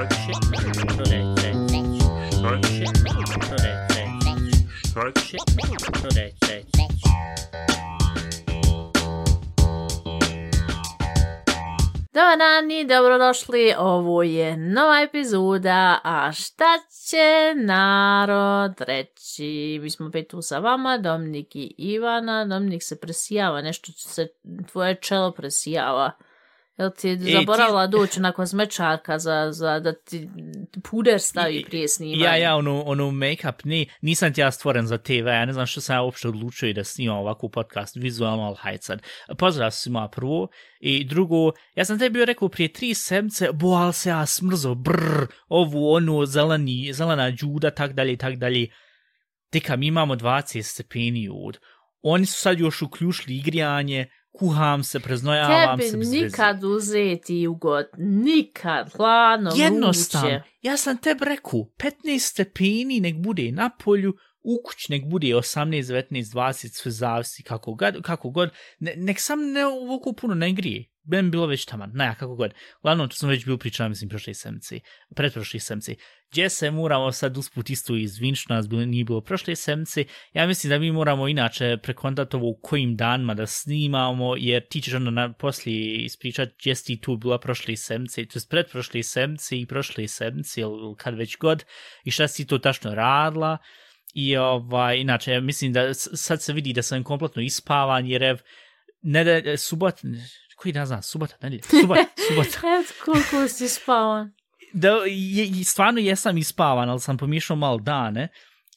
Talk shit. So they say. Talk Dobar dan i dobrodošli, ovo je nova epizoda, a šta će narod reći? Mi smo opet tu sa vama, Dominik i Ivana, Dominik se presijava, nešto se tvoje čelo presijava. Jel ti je ti- zaboravila doći na kozmečarka za, za da ti puder stavi prije snimanja? Ja, ja, ono, ono make-up, ne, nisam ti ja stvoren za TV, ja ne znam što sam ja uopšte odlučio i da snimam ovakvu podcast, vizualno, ali hajde sad. Pozdrav svima prvo, i drugo, ja sam tebi bio rekao prije tri sedmice, bo, ali se ja smrzo, brr, ovu, onu, zeleni, zelena džuda, tak dalje, tak dalje. Tika, mi imamo 20 stepeni od. Oni su sad još uključili igrijanje, kuham se, preznojavam Tebi se. veze. nikad uzeti ugot, nikad, hladno, Jednostavno, vruće. ja sam tebi rekao, 15 stepeni nek bude na polju, u kući nek bude 18, 19, 20, sve zavisi kako god, kako god. Ne, nek sam ne ovoliko puno ne grije. Ben bilo već taman, naja, kako god. Uglavnom, to smo već bio pričao, mislim, prošle semci, pretprošli semci. Gdje se moramo sad usput isto izvin što nas bilo, nije bilo prošle semci. Ja mislim da mi moramo inače prekontati ovo u kojim danima da snimamo, jer ti ćeš onda na, poslije ispričat gdje si tu bila prošle semci, to je pretprošli semci i prošle semci, ili kad već god, i šta si to tačno radila. I ovaj, inače, ja mislim da sad se vidi da sam kompletno ispavan, jer ev, ne da, subot, koji dan znam, subota, nedjelja, subota, subota. Eto, koliko si spavan. da, je, stvarno jesam ispavan, ali sam pomiješao malo dane,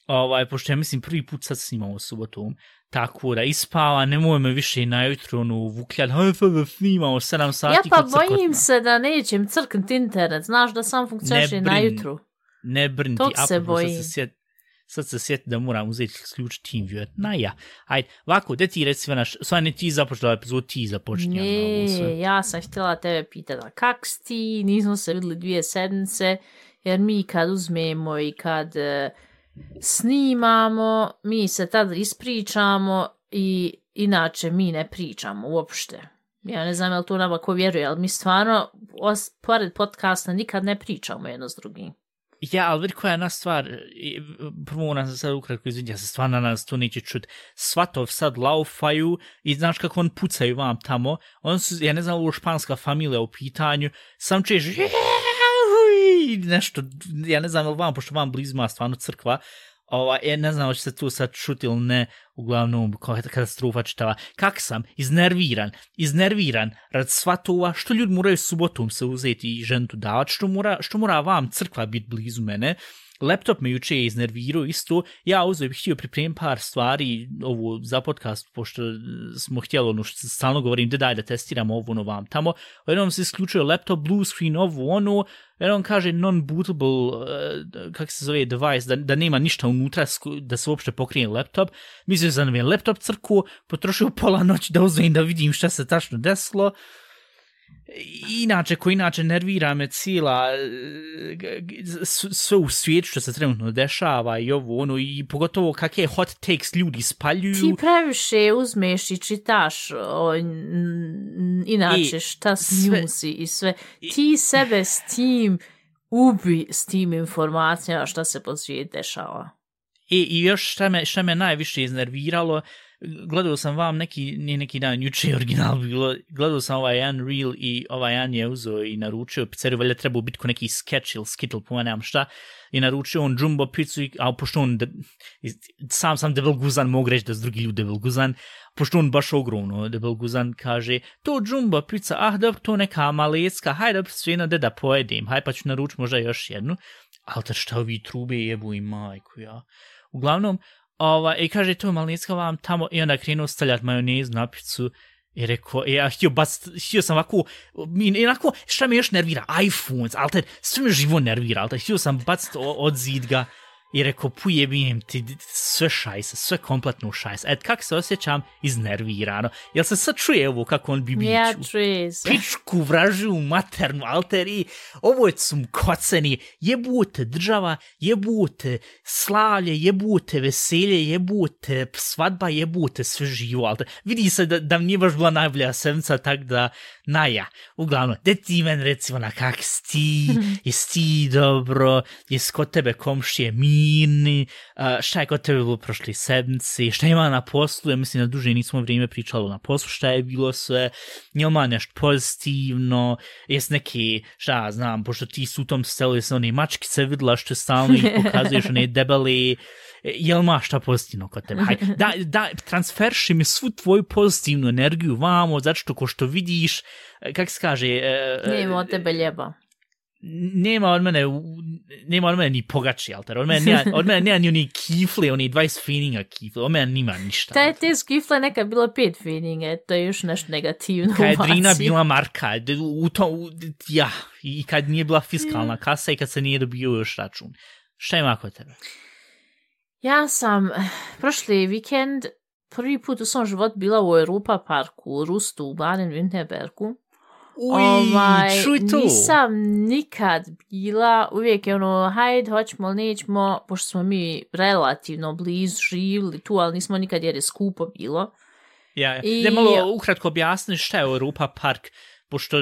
ovaj, pošto ja mislim prvi put sad snimamo subotom, tako da ispavan, nemoj me više najutro ono vukljat, hajde da snimamo 7 sati. Ja pa kod crkotna." bojim se da nećem crknut internet, znaš da sam funkcioniše Ne na brini. jutru. Ne brini Tog ti, se bojim. se sjet, sad se sjeti da moram uzeti ključ TeamViewer. Na ja. Ajde, ovako, da ti reci sve naš, sva ne ti započela epizod, ti započinja. sve. Ne, ja sam htjela tebe pitati kak si ti, nismo se vidjeli dvije sedmice, jer mi kad uzmemo i kad e, snimamo, mi se tad ispričamo i inače mi ne pričamo uopšte. Ja ne znam je li to nama ko vjeruje, ali mi stvarno, os, pored podcasta, nikad ne pričamo jedno s drugim. Ja, ali vidi koja je jedna stvar, prvo ona se sad ukratko izvinja, ja se stvarno na nas to neće čut. Svatov sad laufaju i znaš kako on pucaju vam tamo, on su, ja ne znam, ovo španska familija u pitanju, sam češ nešto, ja ne znam, vam, pošto vam blizma stvarno crkva, Ova, ja ne znam, hoće se tu sad šuti ili ne, uglavnom, kao je katastrofa čitava. Kak sam? Iznerviran. Iznerviran rad svatova, što ljudi moraju subotom se uzeti i žentu davati, što mora, što mora vam crkva biti blizu mene. Laptop me juče je iznervirao isto, ja uzeo bih htio pripremiti par stvari ovu za podcast, pošto e, smo htjeli ono što stalno govorim, da daj da testiramo ovo ono vam tamo. Jednom se isključio laptop, blue screen, ovo ono, jednom kaže non-bootable, uh, kak se zove, device, da, da nema ništa unutra, da se uopšte pokrije laptop. Mislio sam da mi je laptop crku, potrošio pola noći da uzmem da vidim šta se tačno desilo. Inače, ko inače nervira me cijela e, sve u svijetu što se trenutno dešava i ovo ono i pogotovo kakve hot takes ljudi spaljuju. Ti previše uzmeš i čitaš o, inače I šta sve- snjusi i sve. Ti sebe s tim ubi s tim informacijama šta se po svijetu dešava. I, I još šta me, šta me najviše iznerviralo, gledao sam vam neki, nije neki dan, juče je original bilo, gledao sam ovaj jedan reel i ovaj jedan je uzeo i naručio pizzeriju, valjda trebao biti ko neki sketch ili skittle, pojma nemam šta, i naručio on jumbo pizzu, i- a pošto on, de, sam sam debel guzan, mogu reći da su drugi ljudi debel guzan, pošto on baš ogromno debel guzan kaže, to jumbo pizza, ah dobro, to neka malecka, hajde dobro, sve da da pojedem, hajde pa ću naručiti možda još jednu, ali da šta ovi trube jebu i majku ja. Uglavnom, ova, i kaže, to je malinska vam tamo, i onda krenuo stavljat majonez na picu, i rekao, e, ja htio bas, htio sam ovako, mi, šta me još nervira, iPhones, ali te, sve me živo nervira, ali te, htio sam bacit od zidga i rekao, pujebijem ti sve šajsa, sve kompletno šajsa. Et, kak se osjećam? Iznervirano. Jel se sad čuje ovo kako on bi? Ja, čuje se. Pičku vražu maternu alteri, ovo je cum koceni, jebute država, jebute slavlje, jebute veselje, jebute svadba, jebute sve živo. Alter. Vidi se da, da mi nije baš bila najbolja sedmica, tak da, naja, uglavnom, de ti men recimo na kak si ti, jes ti dobro, jes kod tebe komšije mirni, Nini, šta je kod tebe bilo prošli sedmici, šta ima na poslu, ja mislim da duže nismo vrijeme pričali na poslu, šta je bilo sve, je ima nešto pozitivno, jes neki, šta znam, pošto ti su u tom stelu, jes one mačkice videla što stalno ih pokazuješ, one debeli, jel ma šta pozitivno kod tebe? Hajde, da, da, transferši mi svu tvoju pozitivnu energiju vamo, zato što ko što vidiš, e, kak se kaže... e, e, Nema od tebe ljeba nema od mene, nema od mene ni pogači altar, od mene nema, od mene nema ni oni kifle, oni 20 fininga kifle, od mene nima ništa. Taj te skifle nekad bilo pet fininge, to je još nešto negativno. kad je Drina bila marka, u to, u, ja, i kad nije bila fiskalna kasa i kad se nije dobio još račun. Šta ima kod tebe? Ja sam prošli vikend prvi put u svom životu bila u Europa parku u Rustu u Baden-Württembergu. Ovaj, čuj to. Nisam nikad bila, uvijek je ono, hajde, hoćemo ili nećemo, pošto smo mi relativno blizu živjeli tu, ali nismo nikad jer je skupo bilo. Ja, I- I... da malo ukratko objasniš šta je Europa park, pošto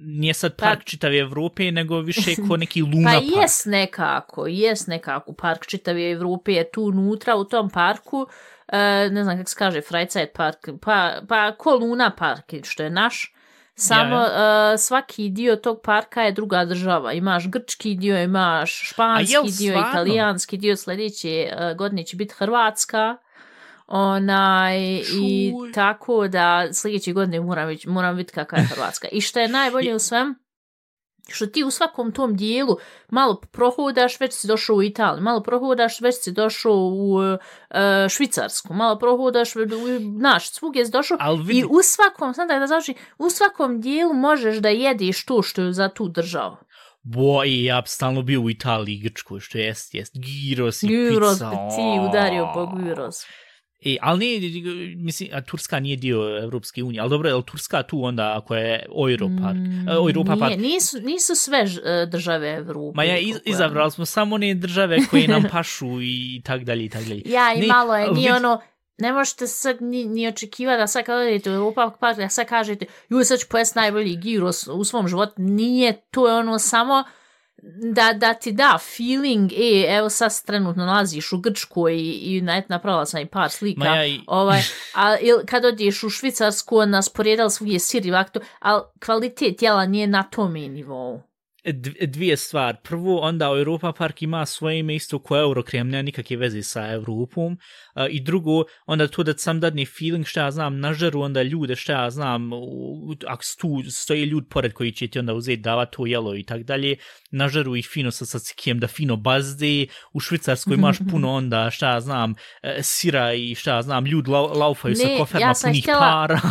nije sad park Pa- čitave Evrope, nego više ko neki Luna Pa park. jes nekako, jes nekako, park čitave Evrope je tu unutra u tom parku, e, ne znam kako se kaže, Freizeit park, pa, pa ko Luna park, što je naš, samo Ja, e, svaki dio tog parka je druga država. Imaš grčki dio, imaš španski jel dio, stvarno? italijanski dio, sljedeće e, godine će biti Hrvatska. Onaj, i Čuj. tako da sljedeće godine moram, vidjeti- moram vidjeti kakva je Hrvatska. I što je najbolje u svem, što ti u svakom tom dijelu malo prohodaš, već si došao u Italiju, malo prohodaš, već si došao u e, Švicarsku, malo prohodaš, u, naš, svugdje si došao i u svakom, sad da završi, u svakom dijelu možeš da jediš to što je za tu državu. boj, ja bi stalno bio u Italiji i Grčkoj, što jest, jest, gyros i pizza. bi ti udario po gyros. E, ali nije, mislim, a Turska nije dio Evropske unije, ali dobro, je li Turska tu onda ako je Europa park? Mm, Europa Nije, park. nisu, nisu sve e, države Evrope. Ma ja iz, izabrali smo samo one države koje nam pašu i tak dalje i tak dalje. Ja, i Ne, malo je, nije ono, ne možete sad ni, ni očekivati da sad kad odete u Europa Park, da sad kažete, ju, sad ću pojesti najbolji gyros u svom životu. Nije, to je ono samo da, da ti da feeling, e, evo sad trenutno nalaziš u Grčkoj i, i na, napravila sam i par slika. Ma ja i- ovaj, a il, kad odeš u Švicarsku, onda sporedali svugdje sir i ovako to, ali kvalitet jela nije na tome nivou. Dv- dvije stvari. Prvo, onda Europa Park ima svoje ime isto ko Eurokrem, nema nikakve veze sa Evropom. Uh, I drugo, onda to da sam dadne feeling šta ja znam, nažeru onda ljude šta ja znam, ako tu stoji ljud pored koji će ti onda uzeti davat to jelo i tak dalje, nažeru ih fino sa sacikijem da fino bazde, u Švicarskoj imaš puno onda šta ja znam, e, sira i šta ja znam, ljud lau, laufaju sa Ne, koferma ja punih htjela- para.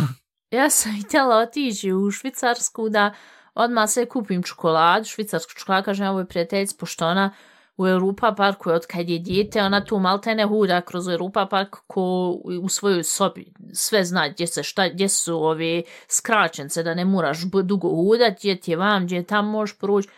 Ja sam htjela otići u Švicarsku da odmah sve kupim čokoladu, švicarsku čokoladu, kažem ja ovoj prijateljici, pošto ona u Europa parku, od kad je dijete, ona tu maltene huda kroz Europa park ko u svojoj sobi. Sve zna gdje se šta, gdje su ove skraćence, da ne moraš dugo hudat, gdje ti je vam, gdje tam možeš proći.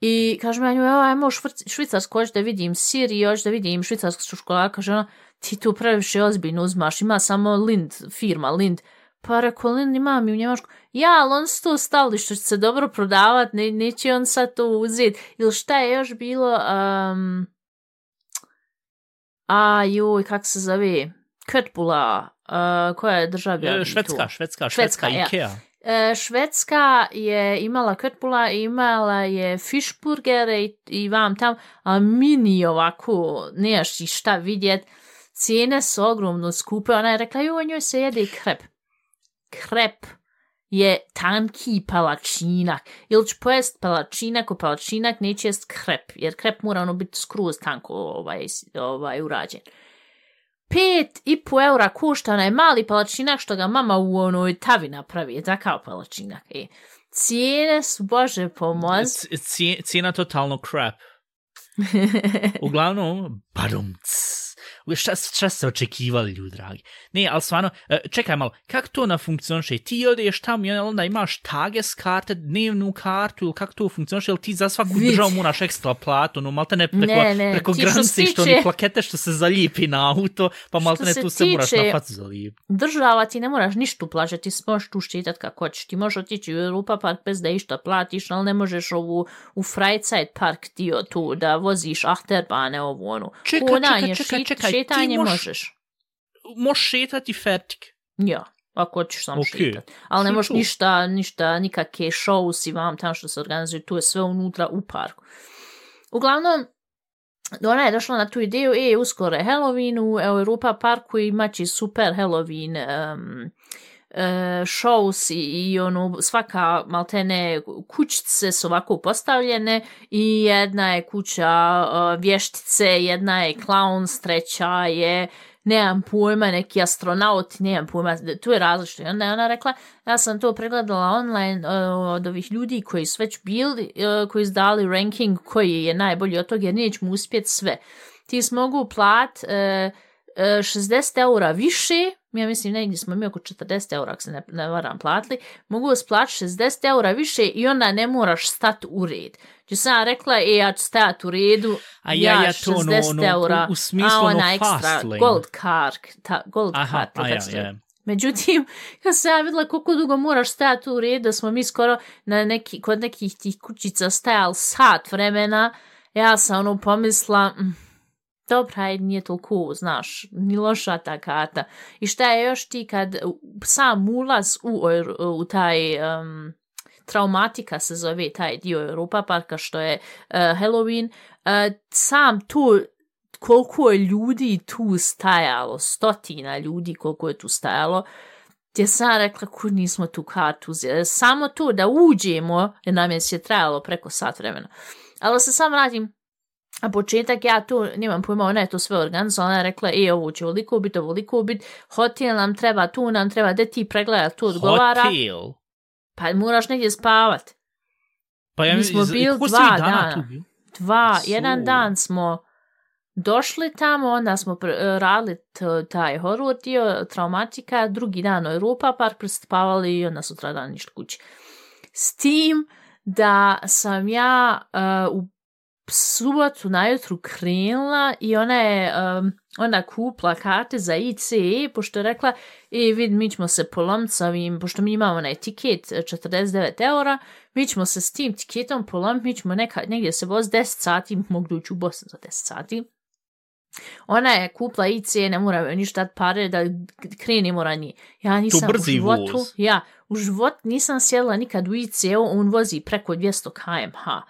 I kažem ja njoj, evo, ajmo švicarsko, hoću da vidim sir i hoću da vidim švicarsku čokoladu. Kaže ona, ti tu previše ozbiljno uzmaš, ima samo Lind, firma Lind. Pa rekao, Lind imam i u Njemačku. Ja, ali on su to stavili što će se dobro prodavat, ne, neće on sad to uzeti. Ili šta je još bilo? Um, a, joj, kak se zove? Kötbula, uh, koja je država? E, Švedska, Švedska, Švedska, Švedska, ja. Ikea. E, Švedska je imala Kötbula, imala je Fischburgere i, i vam tam, a mini ovako, nemaš ti šta vidjet, cijene su ogromno skupe, ona je rekla, joj, njoj se jede krep. Krep je tanki palačinak. Ili ću pojest palačinak, u palačinak neće jest krep, jer krep mora ono biti skroz tanko ovaj, ovaj, urađen. Pet i po eura košta onaj mali palačinak što ga mama u onoj tavi napravi, je takav palačinak. E. Cijene su, bože pomoz, C- Cijena totalno crap. Uglavnom, badumc. Šta, šta ste očekivali, ljudi dragi? Ne, ali stvarno, e, čekaj malo, kako to na funkcioniše? Ti odeš tamo i onda imaš tages karte, dnevnu kartu ili kako to funkcioniše? Ili ti za svaku Vid. državu moraš ekstra platu, no malte ne preko, Ne, ne, preko ti što se ni plakete što se zalijepi na auto, pa malte ne se tu se moraš na facu zalijepiti. Država ti ne moraš ništa plaćati, ti možeš tu ščitat kako hoćeš. Ti možeš otići u Europa park bez da išta platiš, ali ne možeš ovu u Freizeit park dio tu da voziš ahterbane ovu onu. Čekaj, čekaj, čekaj, čekaj, šetanje moš- možeš. Možeš šetati fertik. Ja, ako hoćeš sam Ok. šitat. Ali ne možeš ništa, ništa, nikakve show si vam tamo što se organizuju, tu je sve unutra u parku. Uglavnom, ona je došla na tu ideju, e, uskoro je Halloween u Europa parku i imaći super Halloween um, e, shows i, i ono, svaka maltene kućice su ovako postavljene i jedna je kuća e, vještice, jedna je clown, treća je nemam pojma, neki astronauti, nemam pojma, tu je različito. I onda je ona rekla, ja sam to pregledala online uh, od ovih ljudi koji su već bili, uh, koji su dali ranking koji je najbolji od toga, jer nećemo uspjeti sve. Ti smogu plat uh, e, 60 eura više, ja mislim negdje smo mi oko 40 eura, ako se ne, ne varam, platili, mogu splat 60 eura više i onda ne moraš stati u red. Če sam ja rekla, e, ja ću stajati u redu, A ja, ja to, ono, 60 ono, eura, u, u smislu, a ono, ona ekstra, fast lane. gold card, ta, gold Aha, card, a ja, kako se ja. Međutim, kad sam ja vidjela koliko dugo moraš stajati u redu, da smo mi skoro na neki, kod nekih tih kućica stajali sat vremena, ja sam ono pomisla, mm, dobra, ajde, nije toliko, znaš, ni loša ta karta. I šta je još ti kad sam ulaz u, u taj um, traumatika se zove taj dio Europa parka što je uh, Halloween, uh, sam tu koliko je ljudi tu stajalo, stotina ljudi koliko je tu stajalo, gdje sam rekla kud nismo tu kartu uzeli. Samo to da uđemo, jer nam je se trajalo preko sat vremena. Ali se sam vratim, a početak ja tu, nemam pojma, ona je to sve organizovala, ona je rekla, e, ovo će ovoliko biti, ovoliko biti, hotel nam treba, tu nam treba, da ti pregleda, tu odgovara, Hotel. pa moraš negdje spavat. Pa ja Mi smo iz- bili dva dana. bili? Dva, Su. jedan dan smo došli tamo, onda smo e, radili taj horor dio, traumatika, drugi dan Europa park prespavali i onda sutra dan ništa kući. S tim da sam ja uh, u subotu najutru krenula i ona je um, ona kupla karte za ICE, pošto je rekla, e, vid, mi ćemo se polomiti sa ovim, pošto mi imamo onaj tiket e, 49 eura, mi ćemo se s tim tiketom polomiti, mi ćemo neka, negdje se voz 10 sati, mogu doći u Bosnu za 10 sati. Ona je kupla ICE, ne mora ništa dat pare da krenemo ranije. Ja nisam u životu, voz. ja, u život nisam sjedla nikad u ICE, on vozi preko 200 km/h.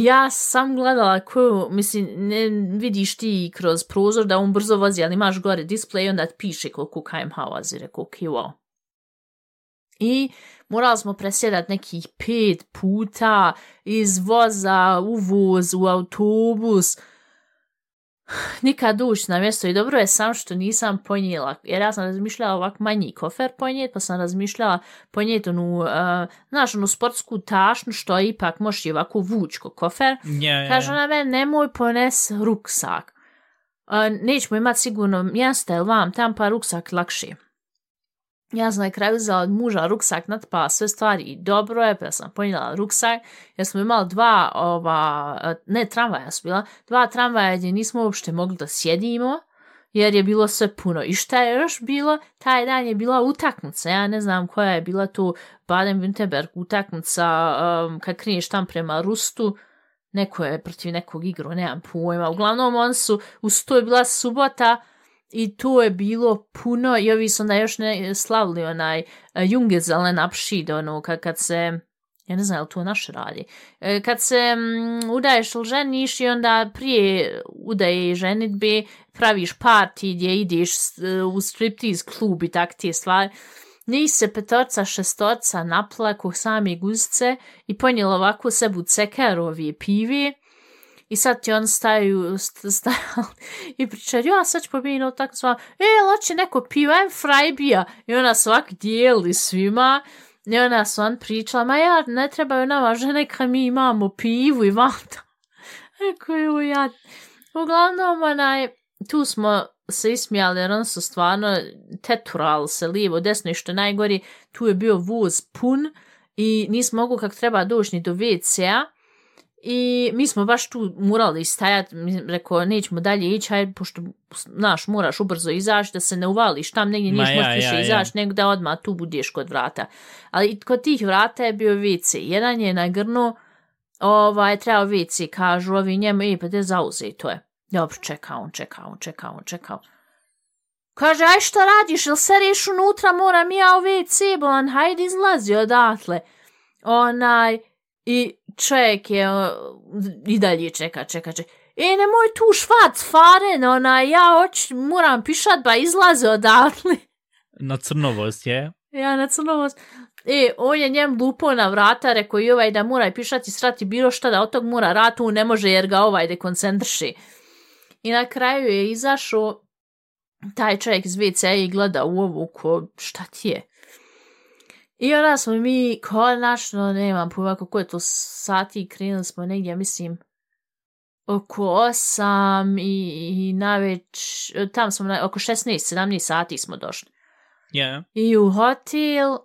Ja sam gledala koju, mislim, ne vidiš ti kroz prozor da on brzo vozi, ali imaš gore display i onda piše koliko kmh vozi, rekao, ok, wow. I morali smo presjedati nekih pet puta iz voza u voz, u autobus, nikad doći na mjesto i dobro je sam što nisam ponijela, jer ja sam razmišljala ovak manji kofer ponijet, pa sam razmišljala ponijet onu, uh, znaš, onu sportsku tašnu što ipak možeš i ovako vući ko kofer. Ja, Kaže ona meni, nemoj pones ruksak. Uh, nećemo imati sigurno mjesta, jel vam tam pa ruksak lakše. Ja sam na kraju uzela od muža ruksak, natpala sve stvari i dobro je, pa sam ponijela ruksak, jer smo imali dva, ova, ne tramvaja su bila, dva tramvaja gdje nismo uopšte mogli da sjedimo, jer je bilo sve puno. I šta je još bilo? Taj dan je bila utakmica, ja ne znam koja je bila tu Baden-Württemberg utakmica, um, kad kriješ tam prema Rustu, neko je protiv nekog igru, nemam pojma. Uglavnom, on su, uz to je bila subota, i tu je bilo puno, i ovi su na još ne, slavili onaj e, uh, Jungezelen apšid, ono, kad, kad se, ja ne znam, je li to naše radi, E, kad se udaješ ili ženiš i onda prije udaje i ženitbe praviš party gdje ideš e, u striptease klub i tak te stvari. Njih se petorca, šestorca naplaku sami guzice i ponijela ovako sebu cekerovi pivi, i sad ti on staju, st- stajali i pričaju, ja sad ću pobijeno tako sva, e, loće neko pivo, ajem frajbija. I ona svak dijeli svima. I ona su on pričala, ma ja, ne trebaju nama žene kad mi imamo pivu i vanta. Rekao je ja. Uglavnom, onaj, tu smo se ismijali, jer on su stvarno teturali se lijevo, desno i što najgori, tu je bio vuz pun i nismo mogu kako treba doći ni do WC-a. I mi smo baš tu morali stajati, rekao, nećemo dalje ići, hajde, pošto, znaš, moraš ubrzo izaći, da se ne uvališ tam negdje, niješ Ma možeš ja, više ja, ja. izaći, nego da odmah tu budeš kod vrata. Ali kod tih vrata je bio WC. Jedan je na grnu, ovaj, trebao WC, kažu ovi njemu, i pa te zauze to je. Dobro, čeka on, čeka on, čeka on, čeka on. Kaže, aj što radiš, jel sereš unutra, moram ja u WC, bolan, hajde izlazi odatle. Onaj, i čovjek je i dalje čeka, čeka, čeka. E, nemoj tu švac, faren, onaj, ja hoć, moram pišat, ba izlaze odatle. Na crnovost je. Ja na crnovost. E, on je njem lupo na vrata, rekao i ovaj da mora pišati, srati bilo šta, da od tog mora ratu, ne može jer ga ovaj dekoncentrši. I na kraju je izašao taj čovjek iz WC i gleda u ovu ko, šta ti je? I onda smo mi, konačno, nemam pojma kako je to sati, krenuli smo negdje, mislim, oko 8 i, i naveć, tam smo, na, oko 16-17 sati smo došli. Je. I u hotel,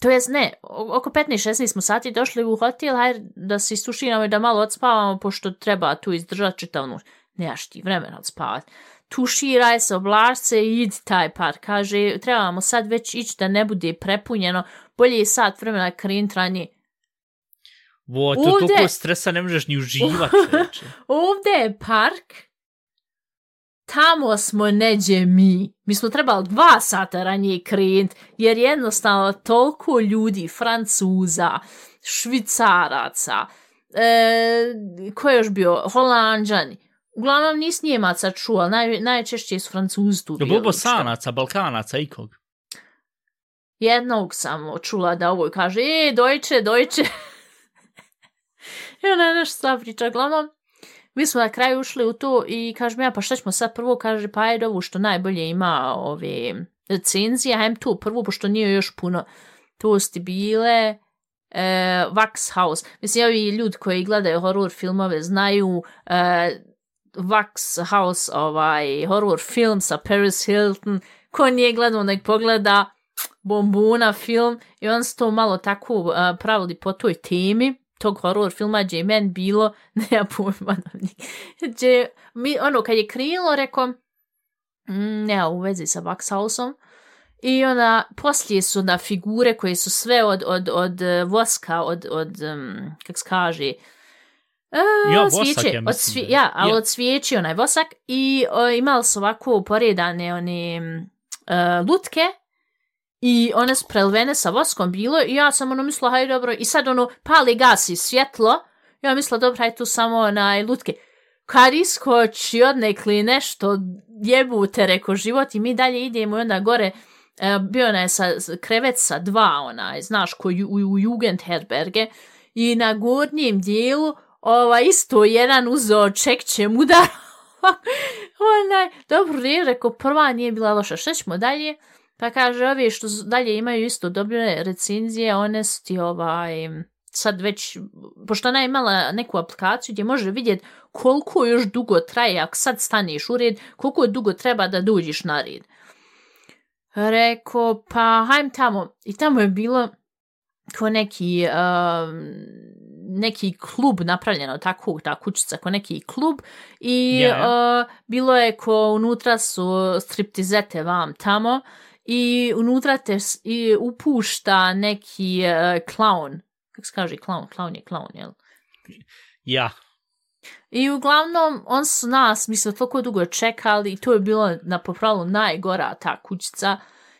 to jest ne, oko 15-16 smo sati došli u hotel, hajde da se istuširamo i da malo odspavamo, pošto treba tu izdržati čitav noć. Nemaš ti vremena odspavati. Tuširaj se, oblaš se i idi taj par. Kaže, trebamo sad već ići da ne bude prepunjeno. Bolje je sat vremena krenit ranije. Vo, to Ovdje- toliko stresa ne možeš ni uživati. Ovdje je park, tamo smo neđe mi. Mi smo trebali dva sata ranije krenut, jer jednostavno toliko ljudi, Francuza, Švicaraca, e, ko je još bio, Holandžani, uglavnom nis Njemaca čuo, ali naj, najčešće su Francuzi tu Je bili. bilo što- bosanaca, balkanaca, ikog. jednog sam čula da ovo kaže, e, dojče, dojče. I ona je nešto sva priča. Uglavnom, mi smo na kraju ušli u to i kažem ja, pa šta ćemo sad prvo? Kaže, pa ajde ovu što najbolje ima ove recenzije, hajem tu prvo, pošto nije još puno. To sti bile e, Wax House. Mislim, ovi ljudi koji gledaju horror filmove znaju e, Wax House, ovaj, horror film sa Paris Hilton. Ko nije gledao, nek pogleda bombuna film i on se to malo tako uh, pravili po toj temi tog horror filma gdje je men bilo, nema pojma, gdje, mi, ono, kad je krilo, rekao, mm, nema u vezi sa Vaxhausom, i ona, poslije su na figure koje su sve od, od, od eh, voska, od, od um, kak se kaže, Ja, vosak svijeće, je, od svi, ja, ali Ja. od svijeći onaj vosak i o, imali su ovako poredane one uh, lutke i one su prelivene sa voskom bilo i ja sam ono mislila, hajde dobro, i sad ono pali gasi svjetlo, ja mislila, dobro, hajde tu samo onaj lutke. Kad iskoči odnekli nešto jebute, reko život i mi dalje idemo i onda gore. E, bio onaj sa, krevet sa dva onaj, znaš, ko ju, u, u Jugendherberge. I na gornjem dijelu ova, isto jedan uzeo čekćem da... onaj, dobro, nije reko, prva nije bila loša, šta ćemo dalje? Pa kaže, ovi što dalje imaju isto dobre recenzije, one su ti ovaj, sad već, pošto ona je imala neku aplikaciju gdje može vidjeti koliko još dugo traje, ako sad staneš u red, koliko dugo treba da dođeš na red. Reko, pa hajm tamo. I tamo je bilo ko neki, um, neki klub napravljeno, tako, ta kućica, ko neki klub. I ja. uh, bilo je ko unutra su striptizete vam tamo i unutra te i upušta neki uh, klaun. Kako se kaže klaun? Klaun je klaun, jel? Ja. I uglavnom, on su nas, mi smo toliko dugo čekali i to je bilo na popravu najgora ta kućica,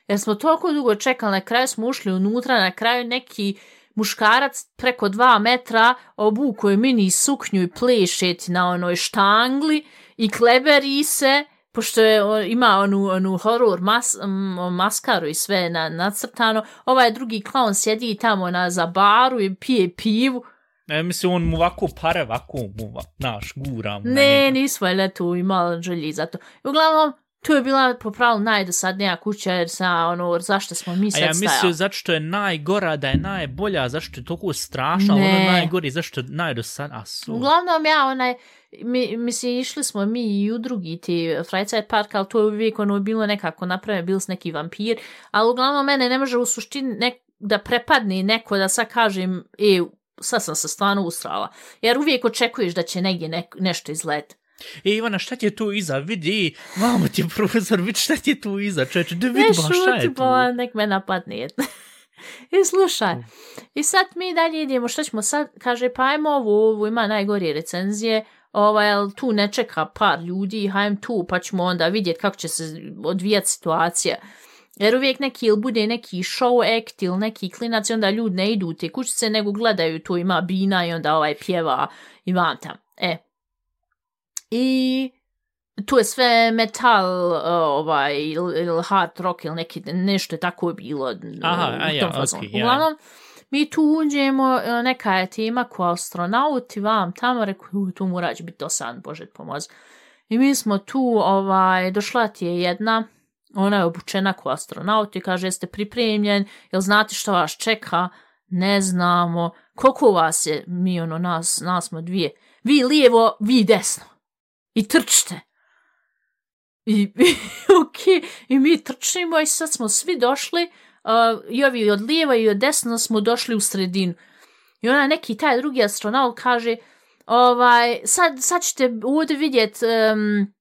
jer smo toliko dugo čekali, na kraju smo ušli unutra, na kraju neki muškarac preko dva metra obuko je mini suknju i plešeti na onoj štangli i kleberi se, pošto je, o, ima onu, onu horror mas, m, maskaru i sve na, nacrtano, ovaj drugi klaun sjedi tamo na zabaru i pije pivu, E, mislim, on mu ovako pare, ovako mu, va- znaš, gura mu na Ne, njega. nismo je tu imali želji za to. Uglavnom, to je bila po pravilu najdosadnija kuća jer sa ono zašto smo mi A sad ja mislio stajali. zato što je najgora, da je najbolja, zašto je toliko strašna, Ne. ono najgori, zašto je najdosad... A su... Uglavnom ja onaj, mi, mislim, išli smo mi i u drugi ti Freizeit park, ali to je uvijek ono bilo nekako napravljeno, bili su neki vampir, ali uglavnom mene ne može u suštini nek, da prepadne neko da sad kažem, e, sad sam se stvarno usrala. Jer uvijek očekuješ da će negdje ne, nešto izlet. E, Ivana, šta ti je tu iza? Vidi, mamo ti je profesor, vidi šta ti je tu iza, čovječe, da vidi Ne ba, šta je tu? pa nek me napadne. I slušaj, i sad mi dalje idemo, šta ćemo sad, kaže, pa ajmo ovo, ovo ima najgorije recenzije, ovaj, tu ne čeka par ljudi, hajem tu, pa ćemo onda vidjeti kako će se odvijati situacija. Jer uvijek neki ili bude neki show act ili neki klinac i onda ljudi ne idu u te kućice, nego gledaju tu ima bina i onda ovaj pjeva i vam tam. E. I tu je sve metal, uh, ovaj, ili hard rock ili neki, nešto je tako bilo. Aha, a ja, okej, ja. Uglavnom, mi tu uđemo, uh, neka je tema ko astronauti, vam tamo, rekao, "Uj, tu mora će biti dosadan, Bože pomoz. I mi smo tu, ovaj, došla ti je jedna, ona je obučena ko astronaut i kaže, jeste pripremljen, jel znate što vas čeka? Ne znamo. Koliko vas je? Mi, ono, nas, nas smo dvije. Vi lijevo, vi desno. I trčite. I, i ok, i mi trčimo i sad smo svi došli, uh, i ovi od lijeva i od desna smo došli u sredinu. I ona neki taj drugi astronaut kaže, ovaj, sad, sad ćete ovdje vidjet, um,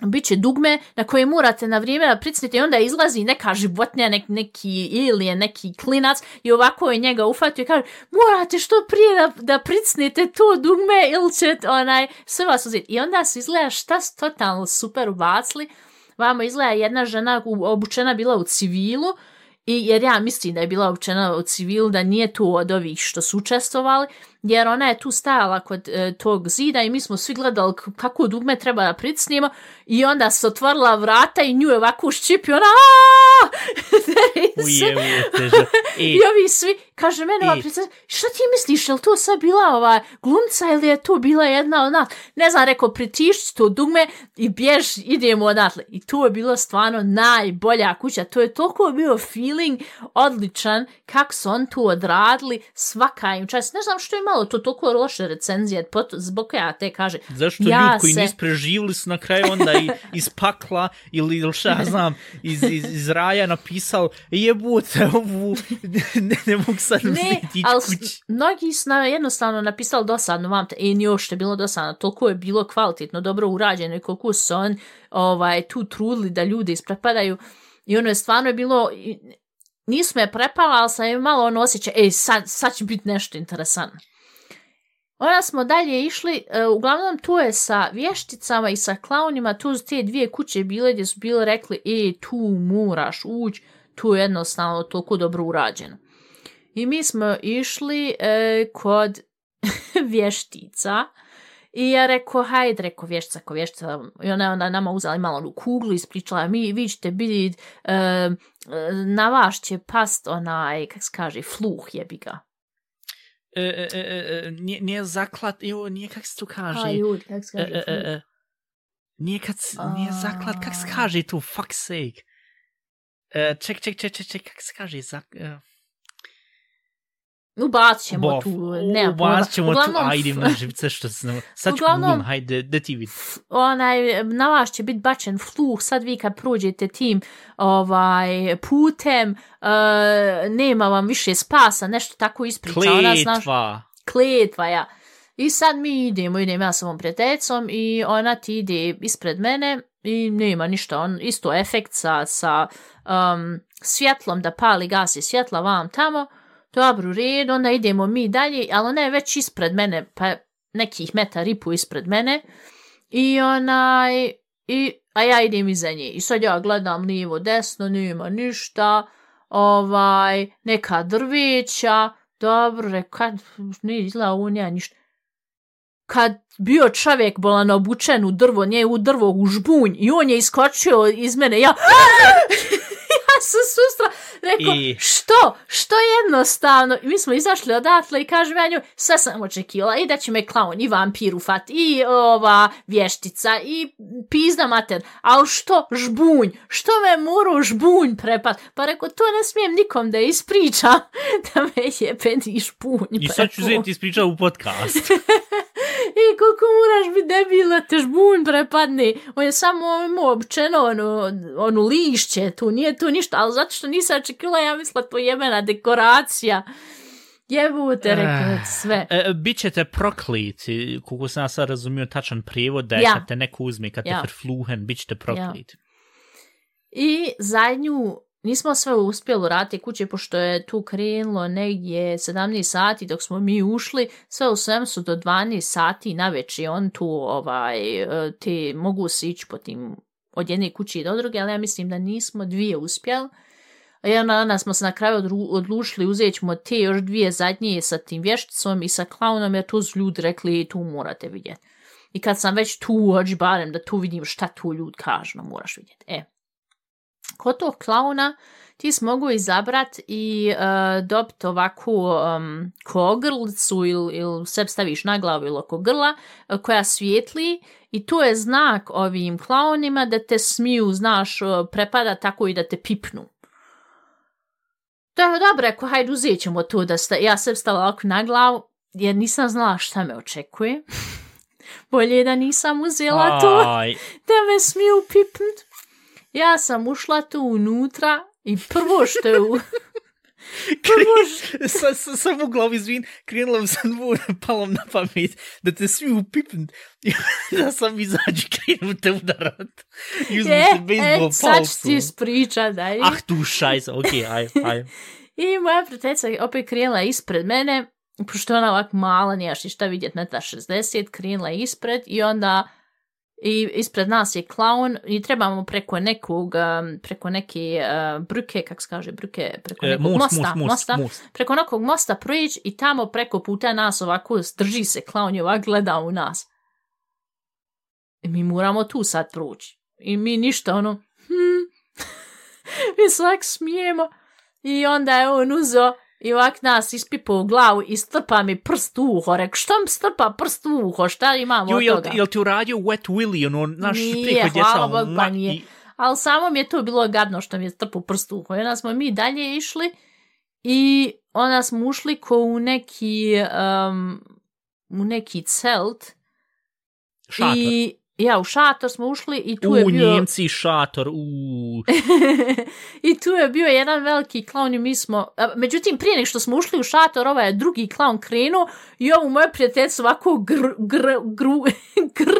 bit će dugme na koje morate na vrijeme da i onda izlazi neka životnja, nek, neki alien, neki klinac i ovako je njega ufatio i kaže morate što prije da, da pricnite to dugme ili će onaj sve vas uzeti. I onda se izgleda šta su totalno super ubacili. Vamo izgleda jedna žena obučena bila u civilu I jer ja mislim da je bila obučena u civilu, da nije tu od ovih što su učestvovali, jer ona je tu stajala kod e, tog zida i mi smo svi gledali kako dugme treba da pricnimo i onda se otvorila vrata i nju je ovako ščip i ona. Ujevute, že. E, I ovi svi, kaže mene ova I- princesa, šta ti misliš, je li to sad bila ova glumca ili je to bila jedna od nas? Ne znam, rekao, pritišći to dugme i bjež, idemo odatle. I to je bilo stvarno najbolja kuća. To je toliko bio feeling odličan kako su on tu odradili svaka im čast. Ne znam što je malo to toliko loše recenzije, pot- zbog ja te kaže. Zašto Ja ljudi koji se- nisu preživjeli su na kraju onda i iz pakla ili, ili šta znam, iz, iz, iz raja napisal jebute ovu, ne, ne mogu sad Ne, ali kući. mnogi su na, jednostavno napisali dosadno vam te, i još je bilo dosadno, toliko je bilo kvalitetno, dobro urađeno i koliko su on ovaj, tu trudili da ljudi isprepadaju i ono je stvarno je bilo, nisu me prepala, ali sam je malo ono osjećaj, ej, sad, sad će biti nešto interesantno. Onda smo dalje išli, e, uglavnom tu je sa vješticama i sa klaunima, tu su te dvije kuće bile gdje su bile rekli, e, tu moraš ući, tu je jednostavno toliko dobro urađeno. I mi smo išli e, kod vještica i ja rekao, hajde, rekao vještica ko vještica. I ona je onda nama uzela malo onu kuglu i ispričala, mi, vi ćete biti, e, e, na vaš će past onaj, kak se kaže, fluh jebi ga. E, e, e, e, nije, nije zaklat, jo, nije kak se tu kaže. A, ljudi, kak se kaže, e, e, e. Nije kad s- nije A. zaklat, kak se kaže tu, fuck sake. E, ček, ček, ček, ček, ček, kak se kaže, zak... E, Ubacit ćemo bof, tu, nema ubacit ćemo tu, ajde na živce što se... nam- Sad ću Uglavnom- hajde, da ti vidi. onaj, na vas će biti bačen fluh, sad vi kad prođete tim ovaj, putem, uh, nema vam više spasa, nešto tako ispriča. Ona, znaš, Kletva. kletva, ja. I sad mi idemo, idem ja sa ovom prijateljicom i ona ti ide ispred mene i nema ništa, on isto efekt sa, sa um, svjetlom da pali gasi svjetla vam tamo, dobro, u redu, onda idemo mi dalje, ali ona je već ispred mene, pa nekih metar i po ispred mene. I onaj, i, a ja idem iza nje. I sad ja gledam lijevo, desno, nema ništa, ovaj, neka drveća, dobro, rekao, kad, nije izgleda ovo, nije ništa. Kad bio čovjek bolan obučen u drvo, nje u drvo u žbunj i on je iskočio iz mene, ja, sam sustra, Rekao, I- što? Što jednostavno? I mi smo izašli odatle i kažem ja njoj, sve sam očekivala i da će me klaun i vampir ufat i ova vještica i pizda mater. Ali što? Žbunj. Što me moro žbunj prepad? Pa rekao, to ne smijem nikom da ispričam da me jebeni žbunj I sad ću zeti ispričao u podcast. I koliko moraš biti debil da te žbunj prepadne. On je samo imao običeno ono, ono lišće, tu nije tu ništa, ali zato što nisam očekila, ja mislila to jebena dekoracija. Jebu te, rekao sve. E, bit ćete prokliti, koliko sam ja sad razumio tačan prijevod, da je Ja. kad te neko uzme, kad Ja. te verfluhen, bit ćete prokliti. I zadnju, nismo sve uspjeli uraditi kuće, pošto je tu krenulo negdje 17 sati dok smo mi ušli, sve u svem su do 12 sati na veći, on tu ovaj, ti te mogu se ići po tim od jedne kuće do druge, ali ja mislim da nismo dvije uspjeli. I onda, onda smo se na kraju odlučili, uzet ćemo te još dvije zadnje sa tim vješticom i sa klaunom, jer tu su ljudi rekli, tu morate vidjeti. I kad sam već tu, hoći barem da tu vidim šta tu ljudi kažu, no moraš vidjeti. E, kod tog klauna ti si mogu izabrat i uh, dobiti ovakvu um, kogrlicu ili il sebi staviš na glavu ili oko grla uh, koja svijetli i to je znak ovim klaunima da te smiju, znaš, uh, prepada tako i da te pipnu. To je dobro, ako hajde uzet ćemo to da sta, ja sebi stavila ovako na glavu jer nisam znala šta me očekuje. Bolje da nisam uzela to da me smiju pipnut. Ja sam ušla tu unutra i prvo što je u... prvo što... sa, sa, sam u glavi izvin, krenula sam dvore, palo mi na pamet, da te svi upipn, da sam izađi, krenu te udarat. I uzmu E, te bejsbol e, sad ću ti ispričat, daj. Ah, tu šajsa, okej, okay, aj, aj. I moja prijateljica je opet krenula ispred mene, pošto ona ovako mala, nijaš ni šta vidjet, meta 60, krenula ispred i onda i ispred nas je klaun i trebamo preko nekog, um, preko neke uh, bruke, kak se kaže, bruke, preko E, nekog most, mosta, most, most, mosta, most. preko nekog mosta proići i tamo preko puta nas ovako drži se klaun i ovako gleda u nas. I mi moramo tu sad proći. I mi ništa, ono, hm, mi se smijemo. I onda je on uzeo i ovak nas ispipao u glavu i strpa mi prst u uho. Rekao, što mi strpa prst u uho, šta imamo Jo, od jel, toga? jel ti uradio Wet Willy, ono, znaš, Nije, djeca, hvala Bogu, ma- pa nije. i- Ali samo mi je to bilo gadno što mi je strpao prst u uho. I onda smo mi dalje išli i onda smo ušli ko u neki, um, u neki celt. Šator. I ja, u šator smo ušli i tu je U, bio... Njemci, šator, u... I tu je bio jedan veliki klaun i mi smo... Međutim, prije nek što smo ušli u šator, ovaj je drugi klaun krenuo i ovu moje prijateljstvo ovako gr, gr, gru, gr,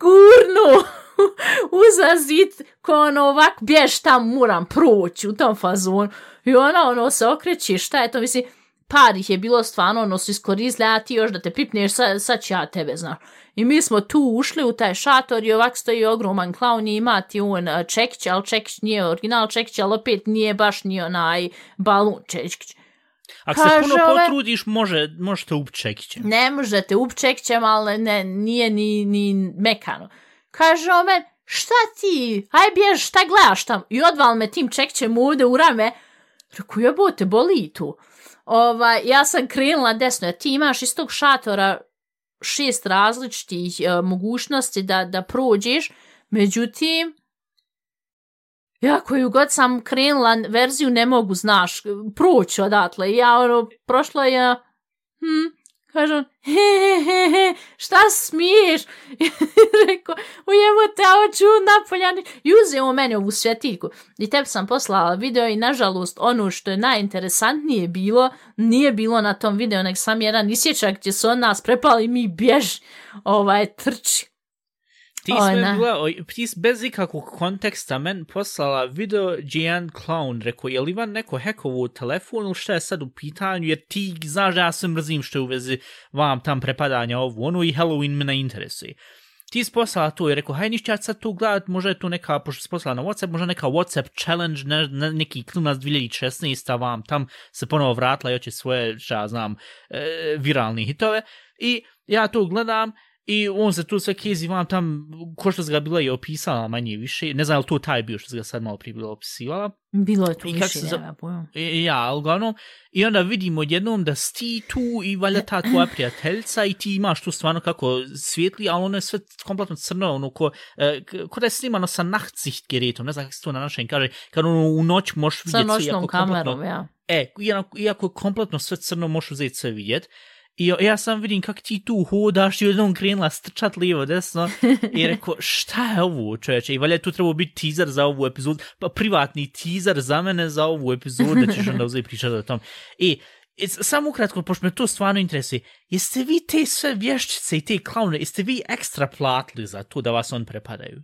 gurnu uza zid ko ono ovak bješ tam moram proći u tom fazonu. I ona ono se okreće, šta je to, mislim, par ih je bilo stvarno, ono su iskoristili, a ti još da te pipneš, sad, sad ću ja tebe, znaš. I mi smo tu ušli u taj šator i ovak stoji ogroman klaun i ima ti on čekić, ali čekić nije original čekić, ali opet nije baš ni onaj balun čekić. Ako se Kaže puno ove- potrudiš, može, možete upčekiće. Ne možete up čekićem, ali ne, nije ni, ni mekano. Kaže on men, šta ti, aj bjež, šta gledaš tam? I odval me tim čekićem ovde u rame. Reku, jebote, boli tu. Ovaj, ja sam krenula desno, jer ti imaš iz tog šatora šest različitih uh, mogućnosti da, da prođeš, međutim, ja koju god sam krenula verziju ne mogu, znaš, proći odatle. Ja, ono, prošla ja, hm, kažem, he, he, he, he, šta smiješ? Rekao, ujevo te, a hoću napoljani. I uzeo meni ovu svjetiljku. I tebi sam poslala video i nažalost ono što je najinteresantnije bilo, nije bilo na tom videu, nek sam jedan isječak gdje su od nas prepali mi bjež, ovaj, trči. Ti O, sve bila, ti si bez ikakvog konteksta men poslala video gdje je jedan clown rekao, je li van neko hekovo u telefonu ili šta je sad u pitanju, jer ti znaš da ja sve mrzim što je u vezi vam tam prepadanja ovu, ono i Halloween me ne interesuje. Ti si poslala to i rekao, haj ništa ja sad tu gledat, možda je tu neka, pošto si poslala na Whatsapp, možda neka Whatsapp challenge, ne, ne, neki klinac 2016, vam tam se ponovo vratila i hoće svoje, šta ja znam, e, viralni hitove. I ja to gledam I on se tu sve kezi vam tam, ko što se ga bila je opisala manje više, ne znam li to taj bio što se ga sad malo prije bila opisivala. Bilo je tu I više, za- nema pojma. E, Ja, uglavnom, i onda vidimo jednom da si ti tu i valjda ta tvoja prijateljca i ti imaš tu stvarno kako svijetli, ali ono je sve kompletno crno, ono ko, e, ko da je snimano sa Nachtsichtgerätom, ne znam kako se to na našem kaže, kad ono u noć možeš Sa vidjeti sve, noćnom iako kamerom, kompletno- ja. E, iako, je kompletno sve crno, možeš uzeti sve vidjet. I ja- sam vidim kak ti tu hodaš i jednom krenula strčat lijevo desno i rekao šta je ovo čovječe i valjda tu trebao biti teaser za ovu epizodu, pa privatni teaser za mene za ovu epizodu da ćeš onda uzeti pričati o tom. I samo ukratko, pošto me to stvarno interesuje, jeste vi te sve vješčice i te klaune, jeste vi ekstra platili za to da vas on prepadaju?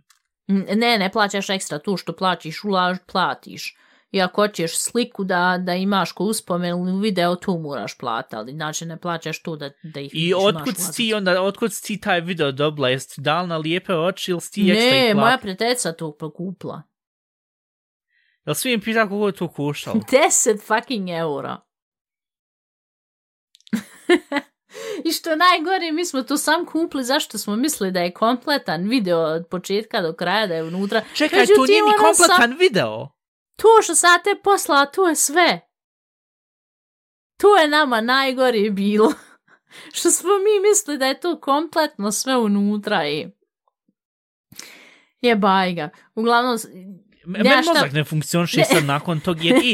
Ne, ne plaćaš ekstra tu što plaćiš, ulaž, platiš. I ako hoćeš sliku da, da imaš ko uspomenu video, tu moraš plati, ali znači ne plaćaš tu da, da ih I otkud si ti onda, otkud si taj video dobila? Jesi ti dal na lijepe oči ili si ti ekstra Ne, moja prijateljica to pokupla. Jel svi im pita koliko je to koštalo? 10 fucking eura. I što najgore, mi smo to sam kupili zašto smo mislili da je kompletan video od početka do kraja, da je unutra. Čekaj, to Međutim, nije ni ono sam- kompletan video. To što sam te poslala, to je sve. To je nama najgore bilo. što smo mi mislili da je to kompletno sve unutra i... Je bajga. Uglavnom, Me- šta- mozak ne funkcioniše Ne. sad nakon tog. Jer i,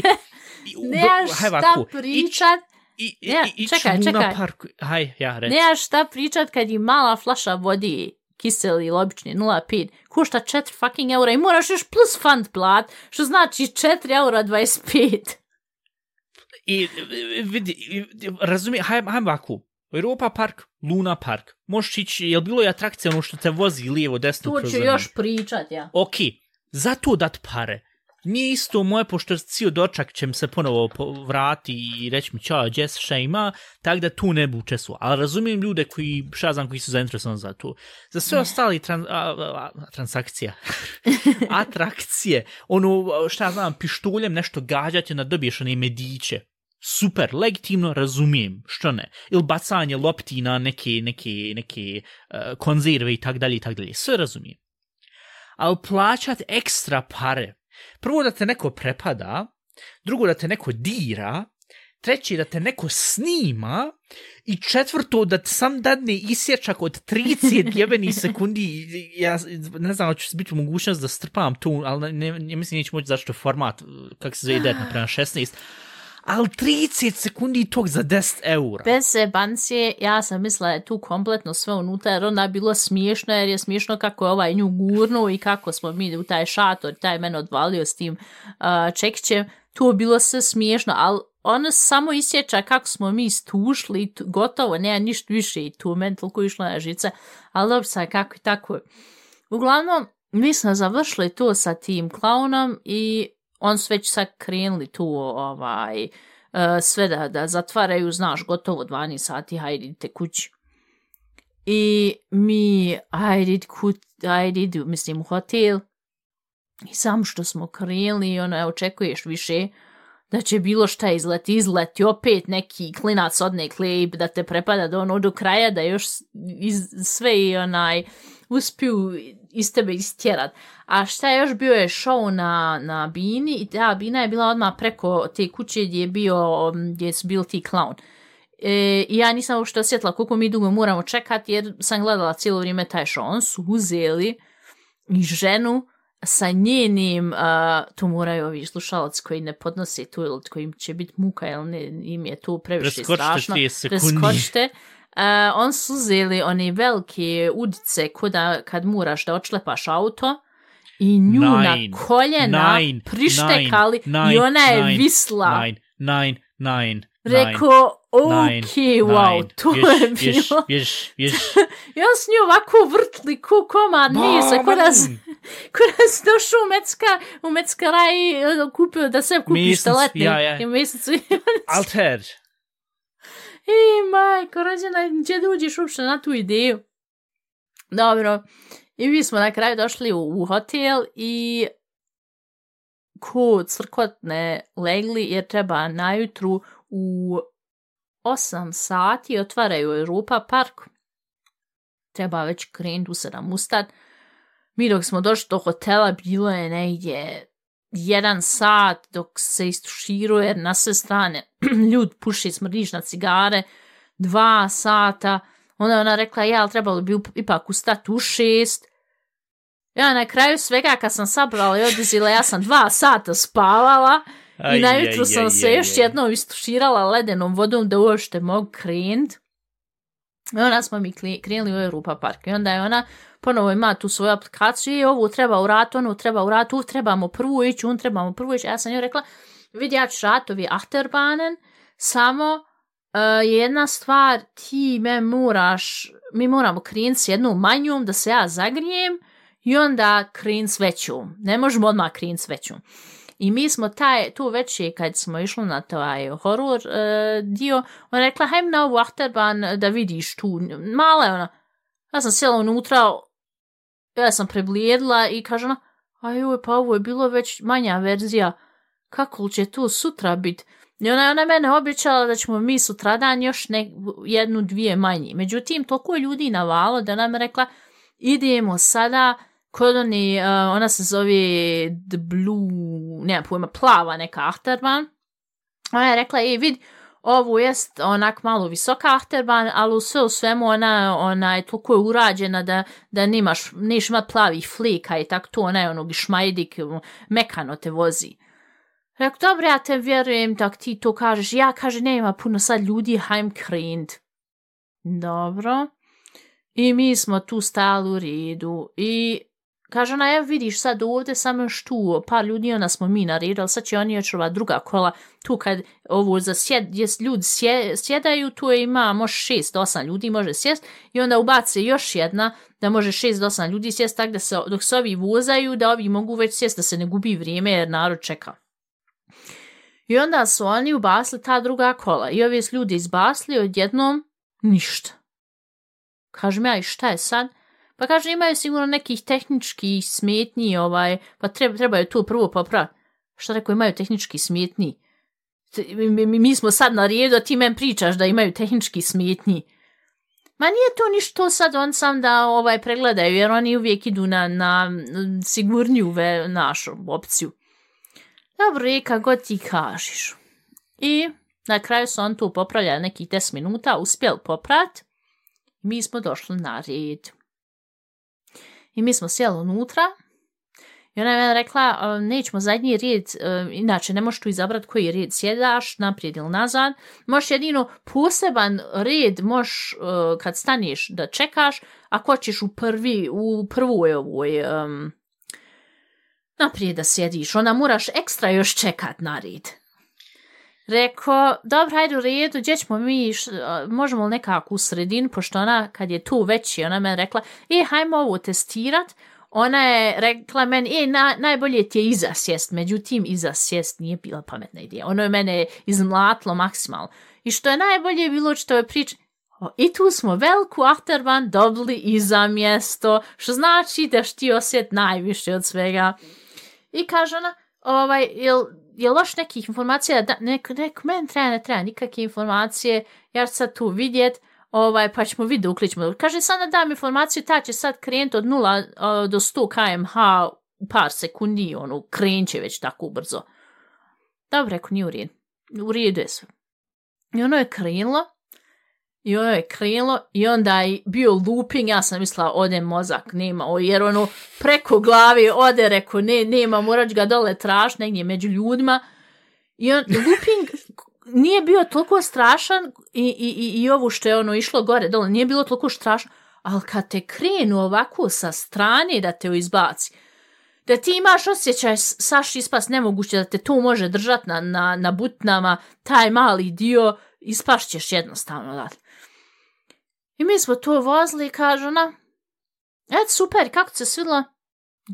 i, u- nemaš haj šta pričat, I, i, Ne, i, čekaj, čekaj, parku. Haj, ja, reci. nemaš šta pričat kad je mala flaša vodi kiseli ili obični 0,5 košta 4 fucking eura i moraš još plus fund plat, što znači 4 eura 25. I vidi, razumije, haj, haj ovako. Europa park, Luna park. Možeš ići, jel bilo je atrakcija ono što te vozi lijevo, desno Tu kroz ću još pričat, ja. Ok, za to dat pare. Nije isto moje, pošto cijel dočak će se ponovo po- vrati i reći mi čao, Jess, šta ima, tak da tu ne bi učestvovao. Ali razumijem ljude koji, šta znam, koji su zainteresovani za to. Za sve ostali tran, a, a, a, transakcija, atrakcije, ono, šta znam, pištoljem nešto gađati, onda dobiješ one mediće. Super, legitimno razumijem, što ne. Ili bacanje lopti na neke, neke, neke uh, konzerve i tak dalje i tak dalje. Sve razumijem ali plaćat ekstra pare. Prvo da te neko prepada, drugo da te neko dira, treće da te neko snima i četvrto da te sam dadne isječak od 30 jebenih sekundi. Ja ne znam, hoću biti mogućnost da strpam tu, ali ne, ne mislim neću moći zašto format, kak se zove ide naprema 16, ali 30 sekundi tog za 10 eura. Bez zebancije, ja sam mislila je tu kompletno sve unutra, jer onda je bilo smiješno, jer je smiješno kako je ovaj nju gurnuo i kako smo mi u taj šator, taj men odvalio s tim uh, čekićem. Tu je bilo sve smiješno, ali ono samo isjeća kako smo mi stušli, i tu- gotovo, nema ništa više i tu men toliko išlo na žice, ali dobro sad kako i tako. Uglavnom, mi smo završili to sa tim klaunom i on su već sad krenuli tu ovaj, uh, sve da, da zatvaraju, znaš, gotovo 12 sati, hajde idite kući. I mi, hajde kut, kuć, hajde mislim, u hotel. I samo što smo krenuli, ono, očekuješ više da će bilo šta izleti, izleti opet neki klinac odne klejb da te prepada do ono do kraja, da još iz, sve i onaj uspiju iz tebe istjerat. A šta je još bio je show na, na Bini i ta Bina je bila odmah preko te kuće gdje je bio, gdje su bili ti clown. E, ja nisam uopšte osjetila koliko mi dugo moramo čekati jer sam gledala cijelo vrijeme taj show. On su uzeli i ženu sa njenim, uh, to moraju ovi slušalac koji ne podnose tu ili kojim će biti muka, jel ne, im je to previše Preskočite strašno. 30 sekundi. Preskočite. Uh, on su uzeli one velike udice kuda kad moraš da očlepaš auto i nju Nine, na koljena nine, prištekali nine, i ona je nine, visla. Nine, nine, nine, Rekao, nine, ok, wow, nine. to Viš, je bilo. Viš, viš, I on s nju ovako vrtli ku komad misa, ko da, s- ko da si došao u Mecka, u Mecka raj e, kupio da se kupiš štaletne. ja, ja. I mesecu. Alter. I majko, rođena, gdje da uđeš uopšte na tu ideju? Dobro. I mi smo na kraju došli u, u hotel i ko crkotne legli jer treba najutru u 8 sati otvaraju Europa park. treba već krenuti u sedam ustat. Mi dok smo došli do hotela, bilo je negdje jedan sat dok se istuširuje na sve strane. Ljud puši smrdiš na cigare, dva sata. Onda je ona rekla, ja, ali trebalo bi ipak ustati u šest. Ja na kraju svega kad sam sabrala i odizila, ja sam dva sata spavala. I najutro sam se još jednom istuširala ledenom vodom da uopšte mogu krenut. I onda smo mi krenuli u Europa park. I onda je ona ponovo ima tu svoju aplikaciju i ovu treba u rat, onu treba u rat, u trebamo prvu ići, un trebamo prvu ići. Ja sam joj rekla, vidi ja ću ratovi Achterbanen, samo uh, jedna stvar, ti me moraš, mi moramo krenut s jednom manjom da se ja zagrijem i onda krenut s većom. Ne možemo odmah krenut s većom. I mi smo taj, tu već je kad smo išli na taj horor uh, dio, ona rekla, hajm na ovu Achterbahn da vidiš tu, mala je ona. Ja sam sjela unutra, ja sam preblijedla i kaže ona, a joj, pa ovo je bilo već manja verzija, kako će to sutra biti? I ona je ona mene obećala da ćemo mi sutradan još ne, jednu, dvije manji. Međutim, toliko je ljudi navalo da nam je rekla, idemo sada kod oni, uh, ona se zove The Blue, nema pojma, plava neka Achterbahn. Ona je rekla, ej, vidi, ovo jest onak malo visoka ahterban, ali u sve u svemu ona, ona je toliko je urađena da, da nemaš, neš imat plavih flika i tako to, ona je onog šmajdik, mekano te vozi. Rekao, dobro, ja te vjerujem, tak ti to kažeš. Ja, kaže, nema puno sad ljudi, hajm krenut. Dobro. I mi smo tu stali u redu. I kaže ona, evo vidiš sad ovdje samo još tu par ljudi, ona smo mi na sad će oni još ova druga kola, tu kad ovo za sjed, gdje ljudi sje, sjedaju, tu je ima može šest osam ljudi može sjest i onda ubace još jedna da može šest osam ljudi sjest tako da se, dok se ovi vozaju, da ovi mogu već sjest da se ne gubi vrijeme jer narod čeka. I onda su oni ubasli ta druga kola i ovi ljudi izbasli odjednom ništa. Kažem ja i šta je sad? Pa kaže imaju sigurno nekih tehničkih smetnji, ovaj, pa treba, trebaju tu prvo popraviti. Šta rekao, imaju tehnički smetnji? Mi, mi, mi smo sad na redu, a ti men pričaš da imaju tehnički smetnji. Ma nije to ništo sad on sam da ovaj pregledaju, jer oni uvijek idu na, na mm, sigurniju ve, našu opciju. Dobro, i kako ti kažeš. I na kraju su on tu popravljali nekih 10 minuta, uspjeli poprat. Mi smo došli na red. I mi smo sjeli unutra. I ona je meni rekla, nećemo zadnji red, inače ne možeš tu izabrat koji red sjedaš, naprijed ili nazad. Možeš jedino poseban red, možeš e, kad staniš da čekaš, ako ćeš u prvi, u prvoj ovoj, um, naprijed da sjediš, ona moraš ekstra još čekat na red. Reko, dobro, hajde u redu, gdje ćemo mi, možemo li nekako u sredinu, pošto ona, kad je tu veći, ona me rekla, e, hajmo ovo testirat, ona je rekla meni, e, na, najbolje ti je iza sjest, međutim, iza sjest nije bila pametna ideja. Ono je mene izmlatlo maksimalno. I što je najbolje bilo što je priča, i tu smo veliku afterban dobili iza mjesto, što znači da ti osjet najviše od svega. I kaže ona, ovaj, jel, je loš nekih informacija, da, nek, nek, men treba, ne treba nikakve informacije, ja ću sad tu vidjet, ovaj, pa ćemo vidjeti, uklićemo. Kaže, sad da dam informaciju, ta će sad krenuti od 0 uh, do 100 kmh u par sekundi, ono, krenće već tako brzo. Dobro, rekao, nije u redu. U redu je sve. I ono je krenulo, i ono je krenulo, i onda je bio looping, ja sam mislila, ode mozak, nema, o, jer ono, preko glavi ode, rekao, ne, nema, moraš ga dole traš, negdje među ljudima. I on, looping nije bio toliko strašan, i, i, i, i ovo što je ono išlo gore, dole, nije bilo toliko strašno, ali kad te krenu ovako sa strane da te izbaci, da ti imaš osjećaj saš ispas nemoguće da te to može držat na, na, na butnama, taj mali dio, ispašćeš jednostavno, da. I mi smo to vozili i kaže ona, et super, kako se svidla?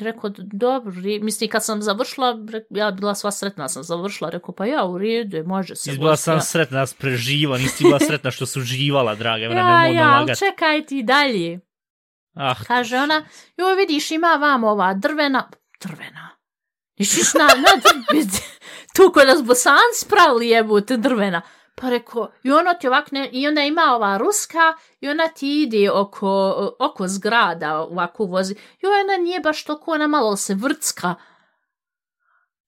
Rekao, dobro, misli, kad sam završila, ja bila sva sretna, sam završila, rekao, pa ja, u redu, može se. Izbila sam sretna da preživa, nisi bila sretna što su živala, draga, ja, ja, ja, ali čekaj ti dalje. Ah. Kaže ona, joj, vidiš, ima vam ova drvena, drvena, Nišiš na, na, tu kod nas bosanci pravili jebute drvena. Pa reko, i ono ti ovak ne, i onda ima ova ruska, i ona ti ide oko, oko zgrada ovako vozi. I ona nije baš toliko, ona malo se vrcka.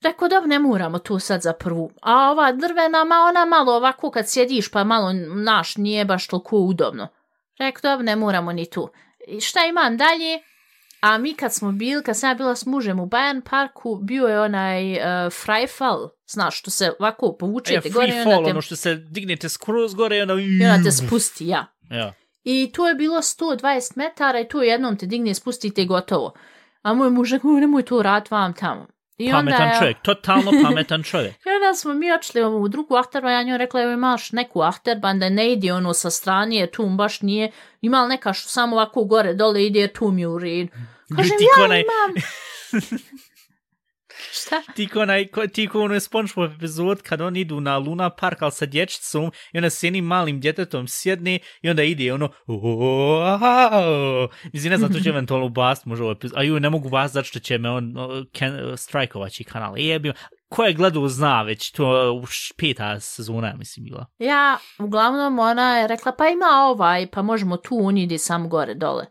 Rekao, da ne moramo tu sad za prvu. A ova drvena, ma ona malo ovako kad sjediš, pa malo naš nije baš toliko udobno. Rekao, da ne moramo ni tu. I šta imam dalje? A mi kad smo bili, kad sam ja bila s mužem u Bayern parku, bio je onaj uh, Freifall, znaš, što se ovako povučete Ja, gore. free fall, te, ono što se dignete skroz gore i onda... i onda te spusti, ja. Ja. I to je bilo 120 metara i tu jednom te digne, spustite i gotovo. A moj muž rekao, "Uj, nemoj to rad vam tamo. I Pametan onda, čovjek, totalno pametan čovjek. I onda smo mi očeli u drugu ahterban, ja njoj rekla, evo imaš neku ahterban da ne ide ono sa strane, jer tu baš nije, ima neka što samo ovako gore dole ide, tu mi u redu. Kažem, ja onaj- imam. Šta? Ti ko, onaj, ko, ti ko onaj SpongeBob epizod kad oni idu na Luna Park, ali sa dječicom, i onda s jednim malim djetetom sjedne i onda ide ono. Mislim, ne znam, to će eventualno ubast možda ovo epizod. A ju, ne mogu ubast zato što će me on ken, strajkovaći kanal. I jebim. Ko je gledao zna već, to u š- peta sezona, mislim, bila. Ja, uglavnom, ona je rekla, pa ima ovaj, pa možemo tu, on ide sam gore dole.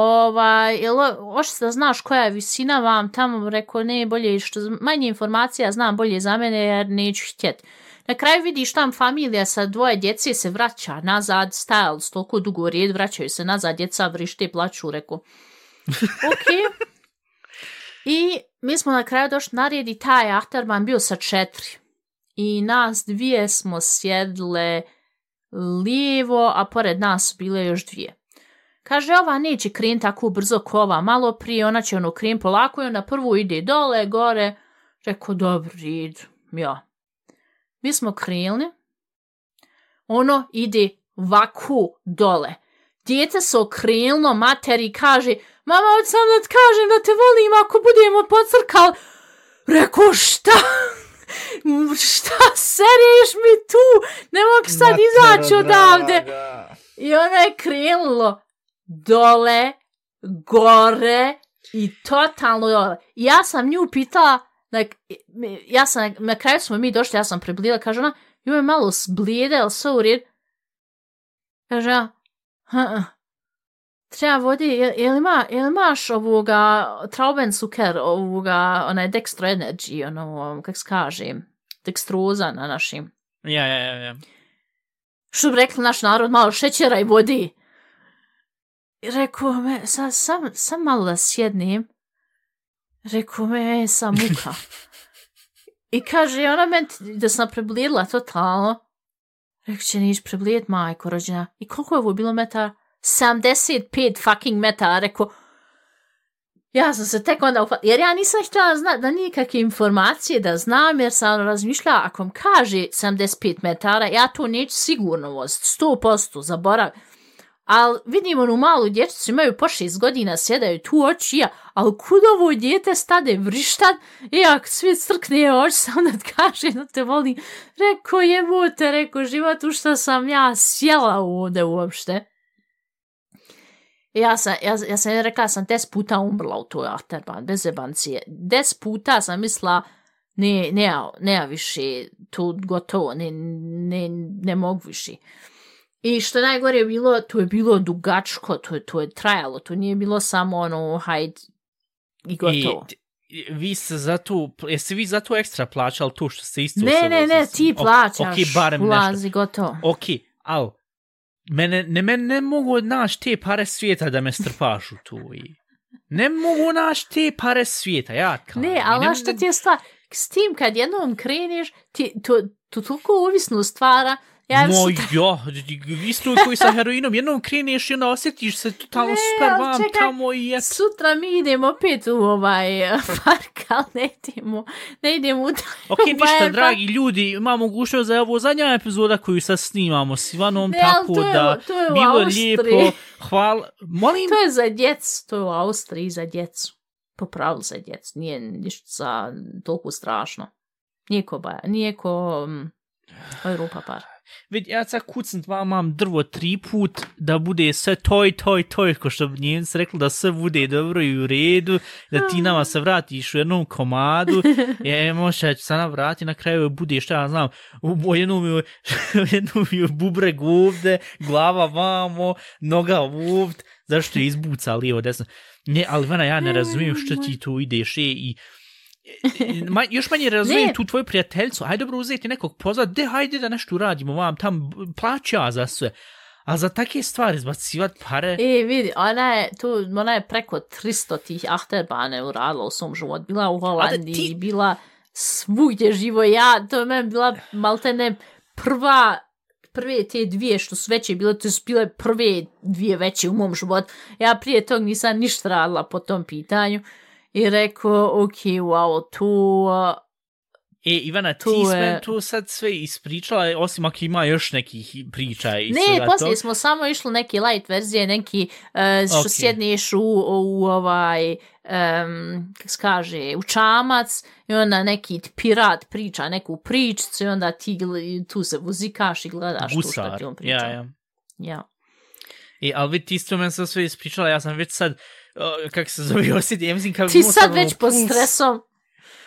Ovaj, jel, hoćeš da znaš koja je visina vam tamo, rekao, ne, bolje, što manje informacija znam bolje za mene, jer neću htjet. Na kraju vidiš tam familija sa dvoje djece se vraća nazad, stajali su toliko dugo red, vraćaju se nazad, djeca vrište, plaću, rekao. Ok. I mi smo na kraju došli na red i taj Achterman bio sa četiri. I nas dvije smo sjedle lijevo, a pored nas bile još dvije. Kaže, ova neće kren tako brzo ko ova, malo prije, ona će ono kren polako i onda prvo ide dole, gore. Rekao, dobro, idu, ja. Mi smo krenuli, ono ide vaku dole. Dijete se okrenulo materi kaže, mama, hoću sam da ti kažem da te volim ako budemo pocrkali. Rekao, šta? šta sereš mi tu? Ne mogu sad izaći odavde. I ona je krenulo dole, gore i totalno dole. I ja sam nju pitala, like, ja sam, na kraju smo mi došli, ja sam priblila, kaže ona, joj je malo zblijede, ali sve u red? Kaže ja, "Ha-ha. treba vodi, je, je li ima, je li imaš ovoga Traubenzucker, ovoga, onaj Dextro Energy, ono, kak se kaže, dekstroza na našim. Ja, ja, ja, ja. Što bi rekli naš narod, malo šećera i vodi. Rekao me, sa, sam, sam malo da sjednim. Rekao me, e, sam muka. I kaže, ona meni da sam preblijedila totalno. Rekao će, niš preblijet, majko rođena. I koliko je ovo bilo metara? 75 fucking metara. Rekao, ja sam se tek onda upala, jer ja nisam htjela zna, da nikakve informacije da znam, jer sam razmišljala, ako mi kaže 75 metara, ja to neću sigurno voziti, 100% zaboravim. Ali vidim onu malu dječicu, imaju po šest godina, sjedaju tu oči ja, ali kud ovo djete stade vrištat, i ako svi crkne oči, sam da kaže no te volim. reko jebote, reko život, u što sam ja sjela ovdje uopšte. Ja sam, ja, ja sam rekla, sam des puta umrla u toj afterban, bez jebancije. Des puta sam mislila, ne, ne, ne više, tu gotovo, ne, ne, ne mogu više. I što najgore je bilo, to je bilo dugačko, to je, to je trajalo, to nije bilo samo ono, hajde, i gotovo. I, vi ste za tu, jeste vi za to ekstra plaćali tu što ste isto ne, se ne, ne, ti plaćaš, ok, barem nešto. ulazi, gotovo. Ok, al, mene, ne, mene ne mogu naš te pare svijeta da me strpaš u tu i... Ne mogu naš te pare svijeta, ja kažem. Ne, ali znaš što ti je stvar? S tim kad jednom kreneš, ti, to, to toliko ovisno stvara, ja Mo, sutra- ja, isto koji sa heroinom, jednom kreneš i onda osjetiš se totalno Ne, super vam čekaj, tamo i eto. Sutra mi idemo opet u ovaj eh, park, ali ne idemo, ne idemo u taj Ok, u ništa, Bayern dragi ljudi, imamo mogućnost je ovo zadnja epizoda koju sad snimamo s Ivanom, Ne, tako to je- da to je bilo je Austriji. lijepo, hvala, molim, To je za djecu, to je u Austriji za djecu. Po pravilu za djecu, nije ništa za toliko strašno. Nije ko, baja, nije ko um, Europa par. Vidi, ja sad kucnut vam mam drvo tri put da bude sve toj, toj, toj, ko što bi njemci rekli da sve bude dobro i u redu, da ti nama se vratiš u jednom komadu, je, možda ja ću se nam vrati na kraju bude šta ja znam, u jednom mi, jednom mi bubreg ovde, glava vamo, noga ovd, zašto je izbuca lijevo desno. Ne, ali Vana, ja ne razumijem što ti tu ideš e, i Ma, još manje razumijem Ne. tu tvoju prijateljcu, hajde dobro uzeti nekog pozvat, de hajde da nešto uradimo vam, tam plaća za sve. A za takve stvari zbacivat pare, E, vidi, ona je, tu, ona je preko 300 tih Achterbane uradila u svom životu. Bila u Holandiji, ti- bila svugdje živo. Ja, to je meni bila maltene prva, prve te dvije što su veće bile, to su bile prve dvije veće u mom životu. Ja prije tog nisam ništa radila po tom pitanju. I rekao, ok, wow, tu, uh, E, Ivana, ti Tu si je- tu sad sve ispričala, osim ako ima još nekih priča i Ne, svega poslije to. smo samo išli neke light verzije, neki uh, što Ok. sjedneš u, u ovaj, um, kak se kaže, u čamac i onda neki pirat priča neku pričicu i onda ti tu se vuzikaš i gledaš tu što Gusar, ti on priča. ja, ja. ja. E, ali vidi, ti isto meni sve ispričala, ja sam već sad, uh, kako se zove, osjeti, ja mislim, kad Ti sad već pod stresom.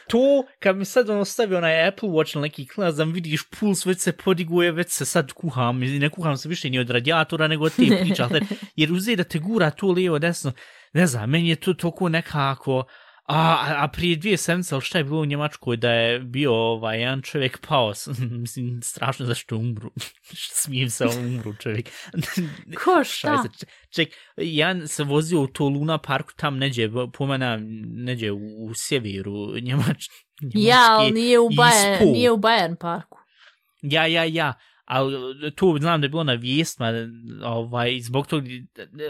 to, kad mi sad ono stavio onaj Apple Watch na neki klinac, da mi vidiš puls, već se podiguje, već se sad kuham, ne kuham se više ni od radijatora, nego od te priča, jer uzeti da te gura tu lijevo, desno, ne znam, meni je to toliko nekako, a, a- a prije dvije sedmice, ali šta je bilo u Njemačkoj, da je bio ovaj, jedan čovjek pao, mislim, strašno zašto umru, smijem se, umru čovjek. Ko šta? Šajse, č- ček, ja se vozio u to Luna parku tam neđe, po mene neđe u, u sjeveru Njemač, Njemačke. Ja, ali nije u, Bayern, nije u Bayern parku. Ja, ja, ja, ali to znam da je bilo na vijestima, ovaj, zbog tog,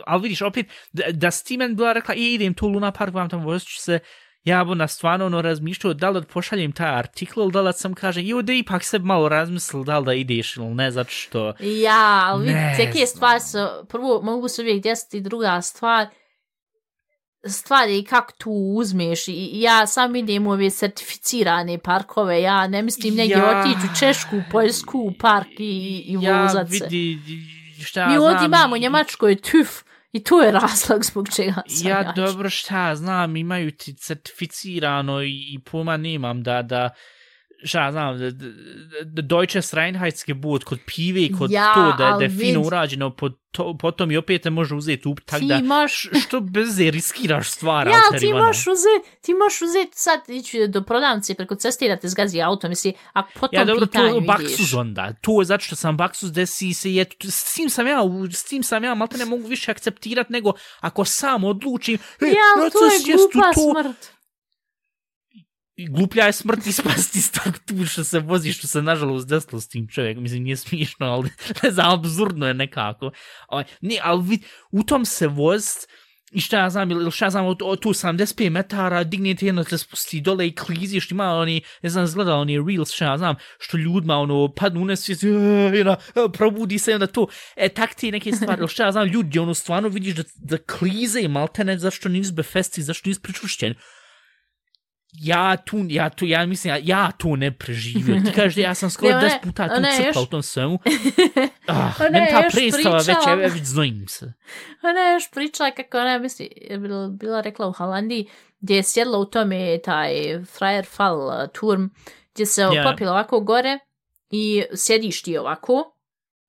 ali vidiš, opet, da, da meni bila rekla, i idem tu Luna park, vam tamo vozit ću se, ja bi na stvarno ono razmišljao da li da pošaljem taj artikl ili da li sam kaže, jo da ipak se malo razmisli da li da ideš ili ne, zato što... Ja, ali vidite, neke znam. stvari su, prvo mogu se uvijek desiti, druga stvar, stvar je i kako tu uzmeš i ja sam idem u ove certificirane parkove, ja ne mislim negdje Ja. otići u Češku, Poljsku, park i, i ja vozat se. vidi, šta Mi ja ovdje znam, imamo Njemačkoj TÜV i to je razlog zbog čega sam Ja ja dobro šta znam, imaju ti certificirano i, i pojma nemam da, da šta znam, Deutsche Reinheitsgebot kod pive i kod Ja, to da, da je fino vid- urađeno, po to, potom i opet te može uzeti up, tak Ti da možeš š- što bez riskiraš stvar, Ja, ali ti možeš uzeti, ti možeš uzeti sad ići do prodavnice preko ceste i da te zgazi auto, misli, ako po tom Ja, dobro, to pitanju je ideš. baksuz onda. To je zato što sam baksuz desi se je, s tim sam ja, s tim sam ja, malte ne mogu više akceptirat nego ako sam odlučim, e, Ja, to je glupa to, smrt. I gluplja je smrt ispasti s tog tu što se vozi, što se nažalost desilo s tim čovjekom. Mislim, nije smiješno, ali ne znam, absurdno je nekako. O, ne, ali vid, u tom se vozt, i šta ja znam, ili šta ja znam, od, od tu 75 metara, dignete jedno, te spusti dole i kliziš, ima oni, ne znam, zgleda oni reels, šta ja znam, što ljudima, ono, padnu u nesvijest, e, e, i onda, e, probudi se, i onda to, e, tak ti neke stvari, ili šta ja znam, ljudi, ono, stvarno vidiš da, da klize i maltene, zašto nisu befesti, zašto nisu pričušćeni ja tu, ja tu, ja mislim, ja, ja tu ne preživio. Ti kažeš da ja sam skoro 10 puta tu crkla još- u tom svemu. Ah, Ona meni ta predstava već, ja već znojim se. Ona je još pričala kako ona misli, je bila, bila rekla u Holandiji, gdje je sjedla u tome taj Freierfall uh, turm, gdje se Ja. popila ovako gore i sjediš ti ovako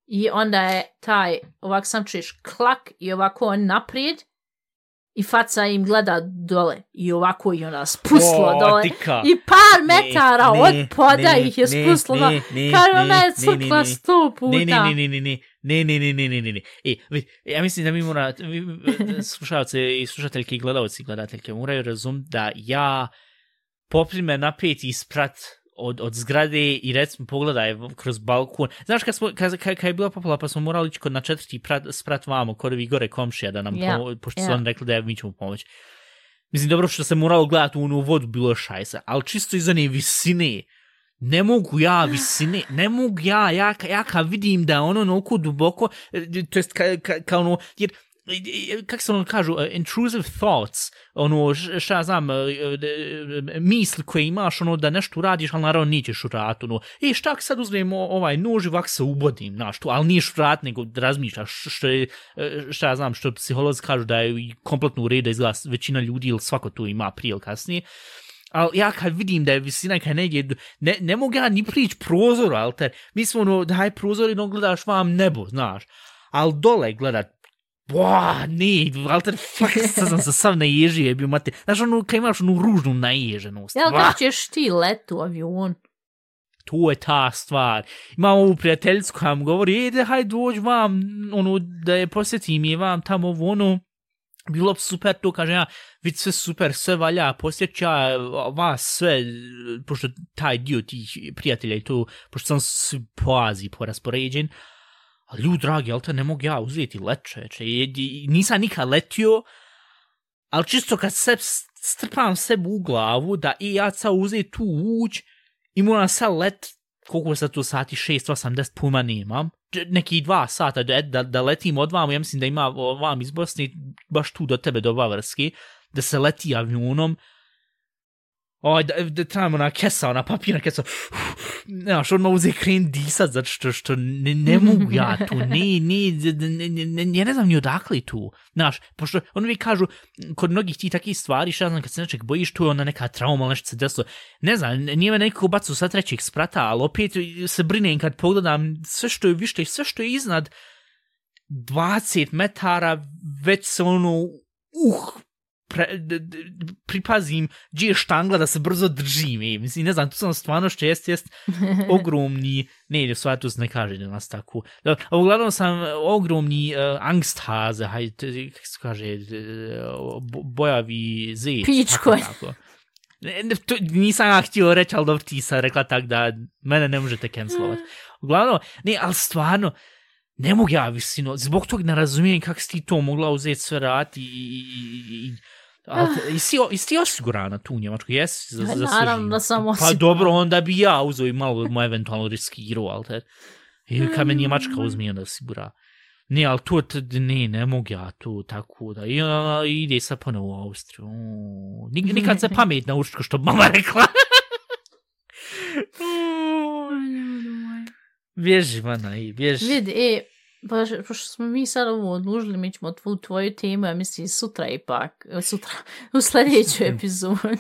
i onda je taj, ovako sam čuješ klak i ovako on naprijed i faca im gleda dole i ovako i ona spustila O, dole. dika. I par metara Ne, od poda ne, ih je spustila. ne, ne, ne, ona je crkla ne. sto puta. Ne, ne, ne, ne, ne, ne, ne, ne, ne, ne, ne. E, ja mislim da mi mora, vi, slušalce i slušateljke i gledalci i gledateljke moraju razum da ja poprime napet isprat od, od zgrade i recimo pogledaj kroz balkon. Znaš kad, smo, kad, kad, kad je bila popala pa smo morali ići kod na četvrti prat, sprat vamo, kod ovih gore komšija da nam, Ja, pomo- pošto su ja. oni rekli da je, mi ćemo pomoći. Mislim, dobro što se moralo gledati u onu vodu, bilo je šajsa, ali čisto iz one visine, ne mogu ja visine, ne mogu ja, ja, ja kad vidim da je ono onoliko duboko, e, to jest ka, ka, ka ono, jer kak se ono kažu, uh, intrusive thoughts, ono, šta ja znam, uh, uh, misl koje imaš, ono, da nešto uradiš, ali naravno nićeš urat, ono, e, šta ako sad uzmem ovaj nož i ovak se ubodim, znaš, to, ali niješ urat, nego da razmišljaš, što je, šta ja znam, što psiholozi kažu da je kompletno u redu da izgleda većina ljudi ili svako tu ima prije ili kasnije, ali ja kad vidim da je visina kad negdje, ne, ne mogu ja ni prići prozoru, alter, mi smo ono, daj prozor i no gledaš vam nebo, znaš, ali dole gledat, Boa, ne, Walter, fuck, sad sam se sav naježio, je bio mate. Znaš, ono, kad imaš onu ružnu naježenost. Jel kako ćeš ti let u avion? to je ta stvar. Imam ovu prijateljicu koja mi govori, ede, hajde dođi vam, ono, da je posjetim je vam tamo ovo, ono, bilo bi super to, kažem ja, vid sve super, sve valja, posjeća vas sve, pošto taj dio tih prijatelja i to, pošto sam svi po Aziji poraspoređen, A ljud dragi, jel te ne mogu ja uzeti lečeće, nisam nikad letio, ali čisto kad se strpam sebi u glavu, da i ja sad uzeti tu uć, i moram sad let, koliko sad tu sati, 6-80 puma nemam, neki dva sata da, da, da letim od vama, ja mislim da ima vam iz Bosne, baš tu do tebe, do Bavarske, da se leti avionom, Oj, da, da trebamo ona kesa, ona papirna kesa, znaš, odmah uze kren disat, zato što, što ne, ne mogu ja tu, ne, ne, ne, ne, ne, ne znam ni odakle tu, znaš, pošto oni mi kažu, kod mnogih ti takih stvari, šta ja znam, kad se nečeg bojiš, tu je ona neka trauma, nešto se desilo, ne znam, nije me neko bacu sa trećeg sprata, ali opet se brinem kad pogledam sve što je više i sve što je iznad 20 metara, već se ono, uh, pre, d, d, pripazim gdje je štangla da se brzo držim, ej, mislim, ne znam, tu sam stvarno što jest, jest ogromni, ne, ne, sva tu se ne kaže da nas tako, da, a uglavnom sam ogromni uh, angsthaze, hajde, kako se kaže, bo, bojavi zec. Pičko. tako. Ne, ne, to, nisam ja htio reći, ali dobro ti sam rekla tak da mene ne možete cancelovat. Uglavnom, ne, ali stvarno, ne mogu ja visino, zbog tog ne razumijem kako si ti to mogla uzeti sve rati i, i, i, Ali, Ah. jesi, jesi ti osigurana tu u Njemačku? Jesi za, Pa za naravno da sam Pa osigurana. dobro, onda bi ja uzeo i malo mu eventualno riskirao, ali te... I kad me Njemačka uzme, onda osigura. Ne, ali to, ne, ne mogu ja tu, tako da. I ona ide sad ponovo u Austriju. Nik- Nikad se pamet ko što mama rekla. Bježi, mana, i bježi. Vidi, e, baš, pošto smo mi sad ovo odlužili, mi ćemo tvu, tvoju temu, ja mislim, sutra ipak, e, sutra, u sljedećoj epizodi.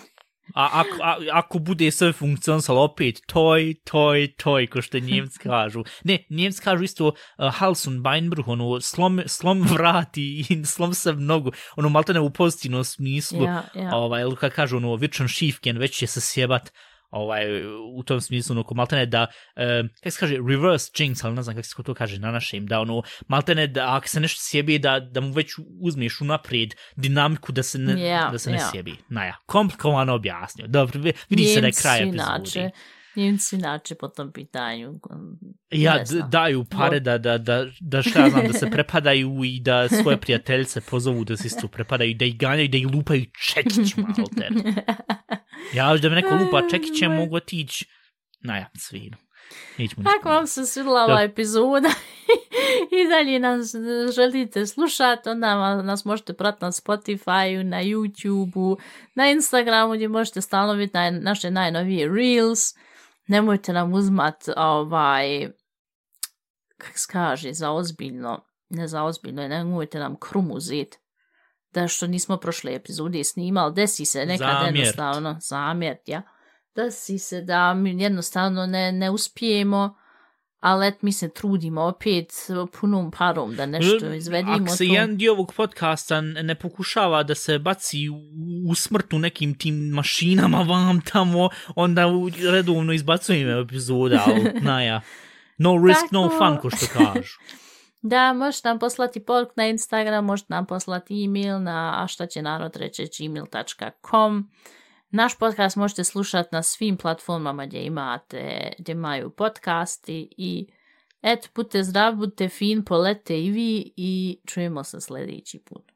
A ako, a, ako bude sve funkcionisalo opet, toj, toj, toj, ko što njemci kažu. Ne, njemci kažu isto uh, Halsun, Beinbruch, ono, slom, slom vrati i slom se mnogo, ono, malte ne u pozitivnom smislu, Ja, ja. ovaj, ili kad kažu, ono, vičan šifken, već će se sjebat, ovaj, u tom smislu, ono, maltene da, uh, kako se kaže, reverse jinx, ali ne znam kako se to kaže na našem, da, ono, maltene da, ako se nešto sjebi, da, da mu već uzmeš unaprijed dinamiku da se ne, Ja, da se ne ja. sjebi. Naja, komplikovano objasnio. Dobro, vi- vidi se da je kraj Njemci epizode. inače, po tom pitanju. um, Ja, daju pare da, da, da, da šta ja znam, da se prepadaju i da svoje prijateljice pozovu da se isto prepadaju, da ih ganjaju, da ih lupaju čekićima, alter. Ja, još da me neko lupa čekićem, mogu otići, naja, svinu. Nećemo ništa. Ako vam se svidla ova Da. epizoda i dalje nas želite slušati, onda nas možete pratiti na Spotify, na YouTubeu, na Instagramu gdje možete stalno vidjeti naj, naše najnovije Reels. Nemojte nam uzmat ovaj, kak se kaže, za ozbiljno, ne za ozbiljno, nemojte nam krum uzeti. Da što nismo prošle epizode snimali, desi se nekad Zamjert. jednostavno, zamjert, ja. Desi se da mi jednostavno ne, ne uspijemo, ali et mi se trudimo opet punom parom da nešto izvedimo. Ako se jedan dio ovog podcasta ne pokušava da se baci u, smrtu nekim tim mašinama vam tamo, onda redovno izbacujemo epizoda, ali naja. No risk, no Tako. fun, ko što kažu. Da, možete nam poslati poruk na Instagram, možete nam poslati e-mail na a šta će narod reći gmail.com. Naš podcast možete slušati na svim platformama gdje imate, gdje imaju podcasti i et, budite zdrav, budite fin, polete i vi i čujemo se sljedeći put.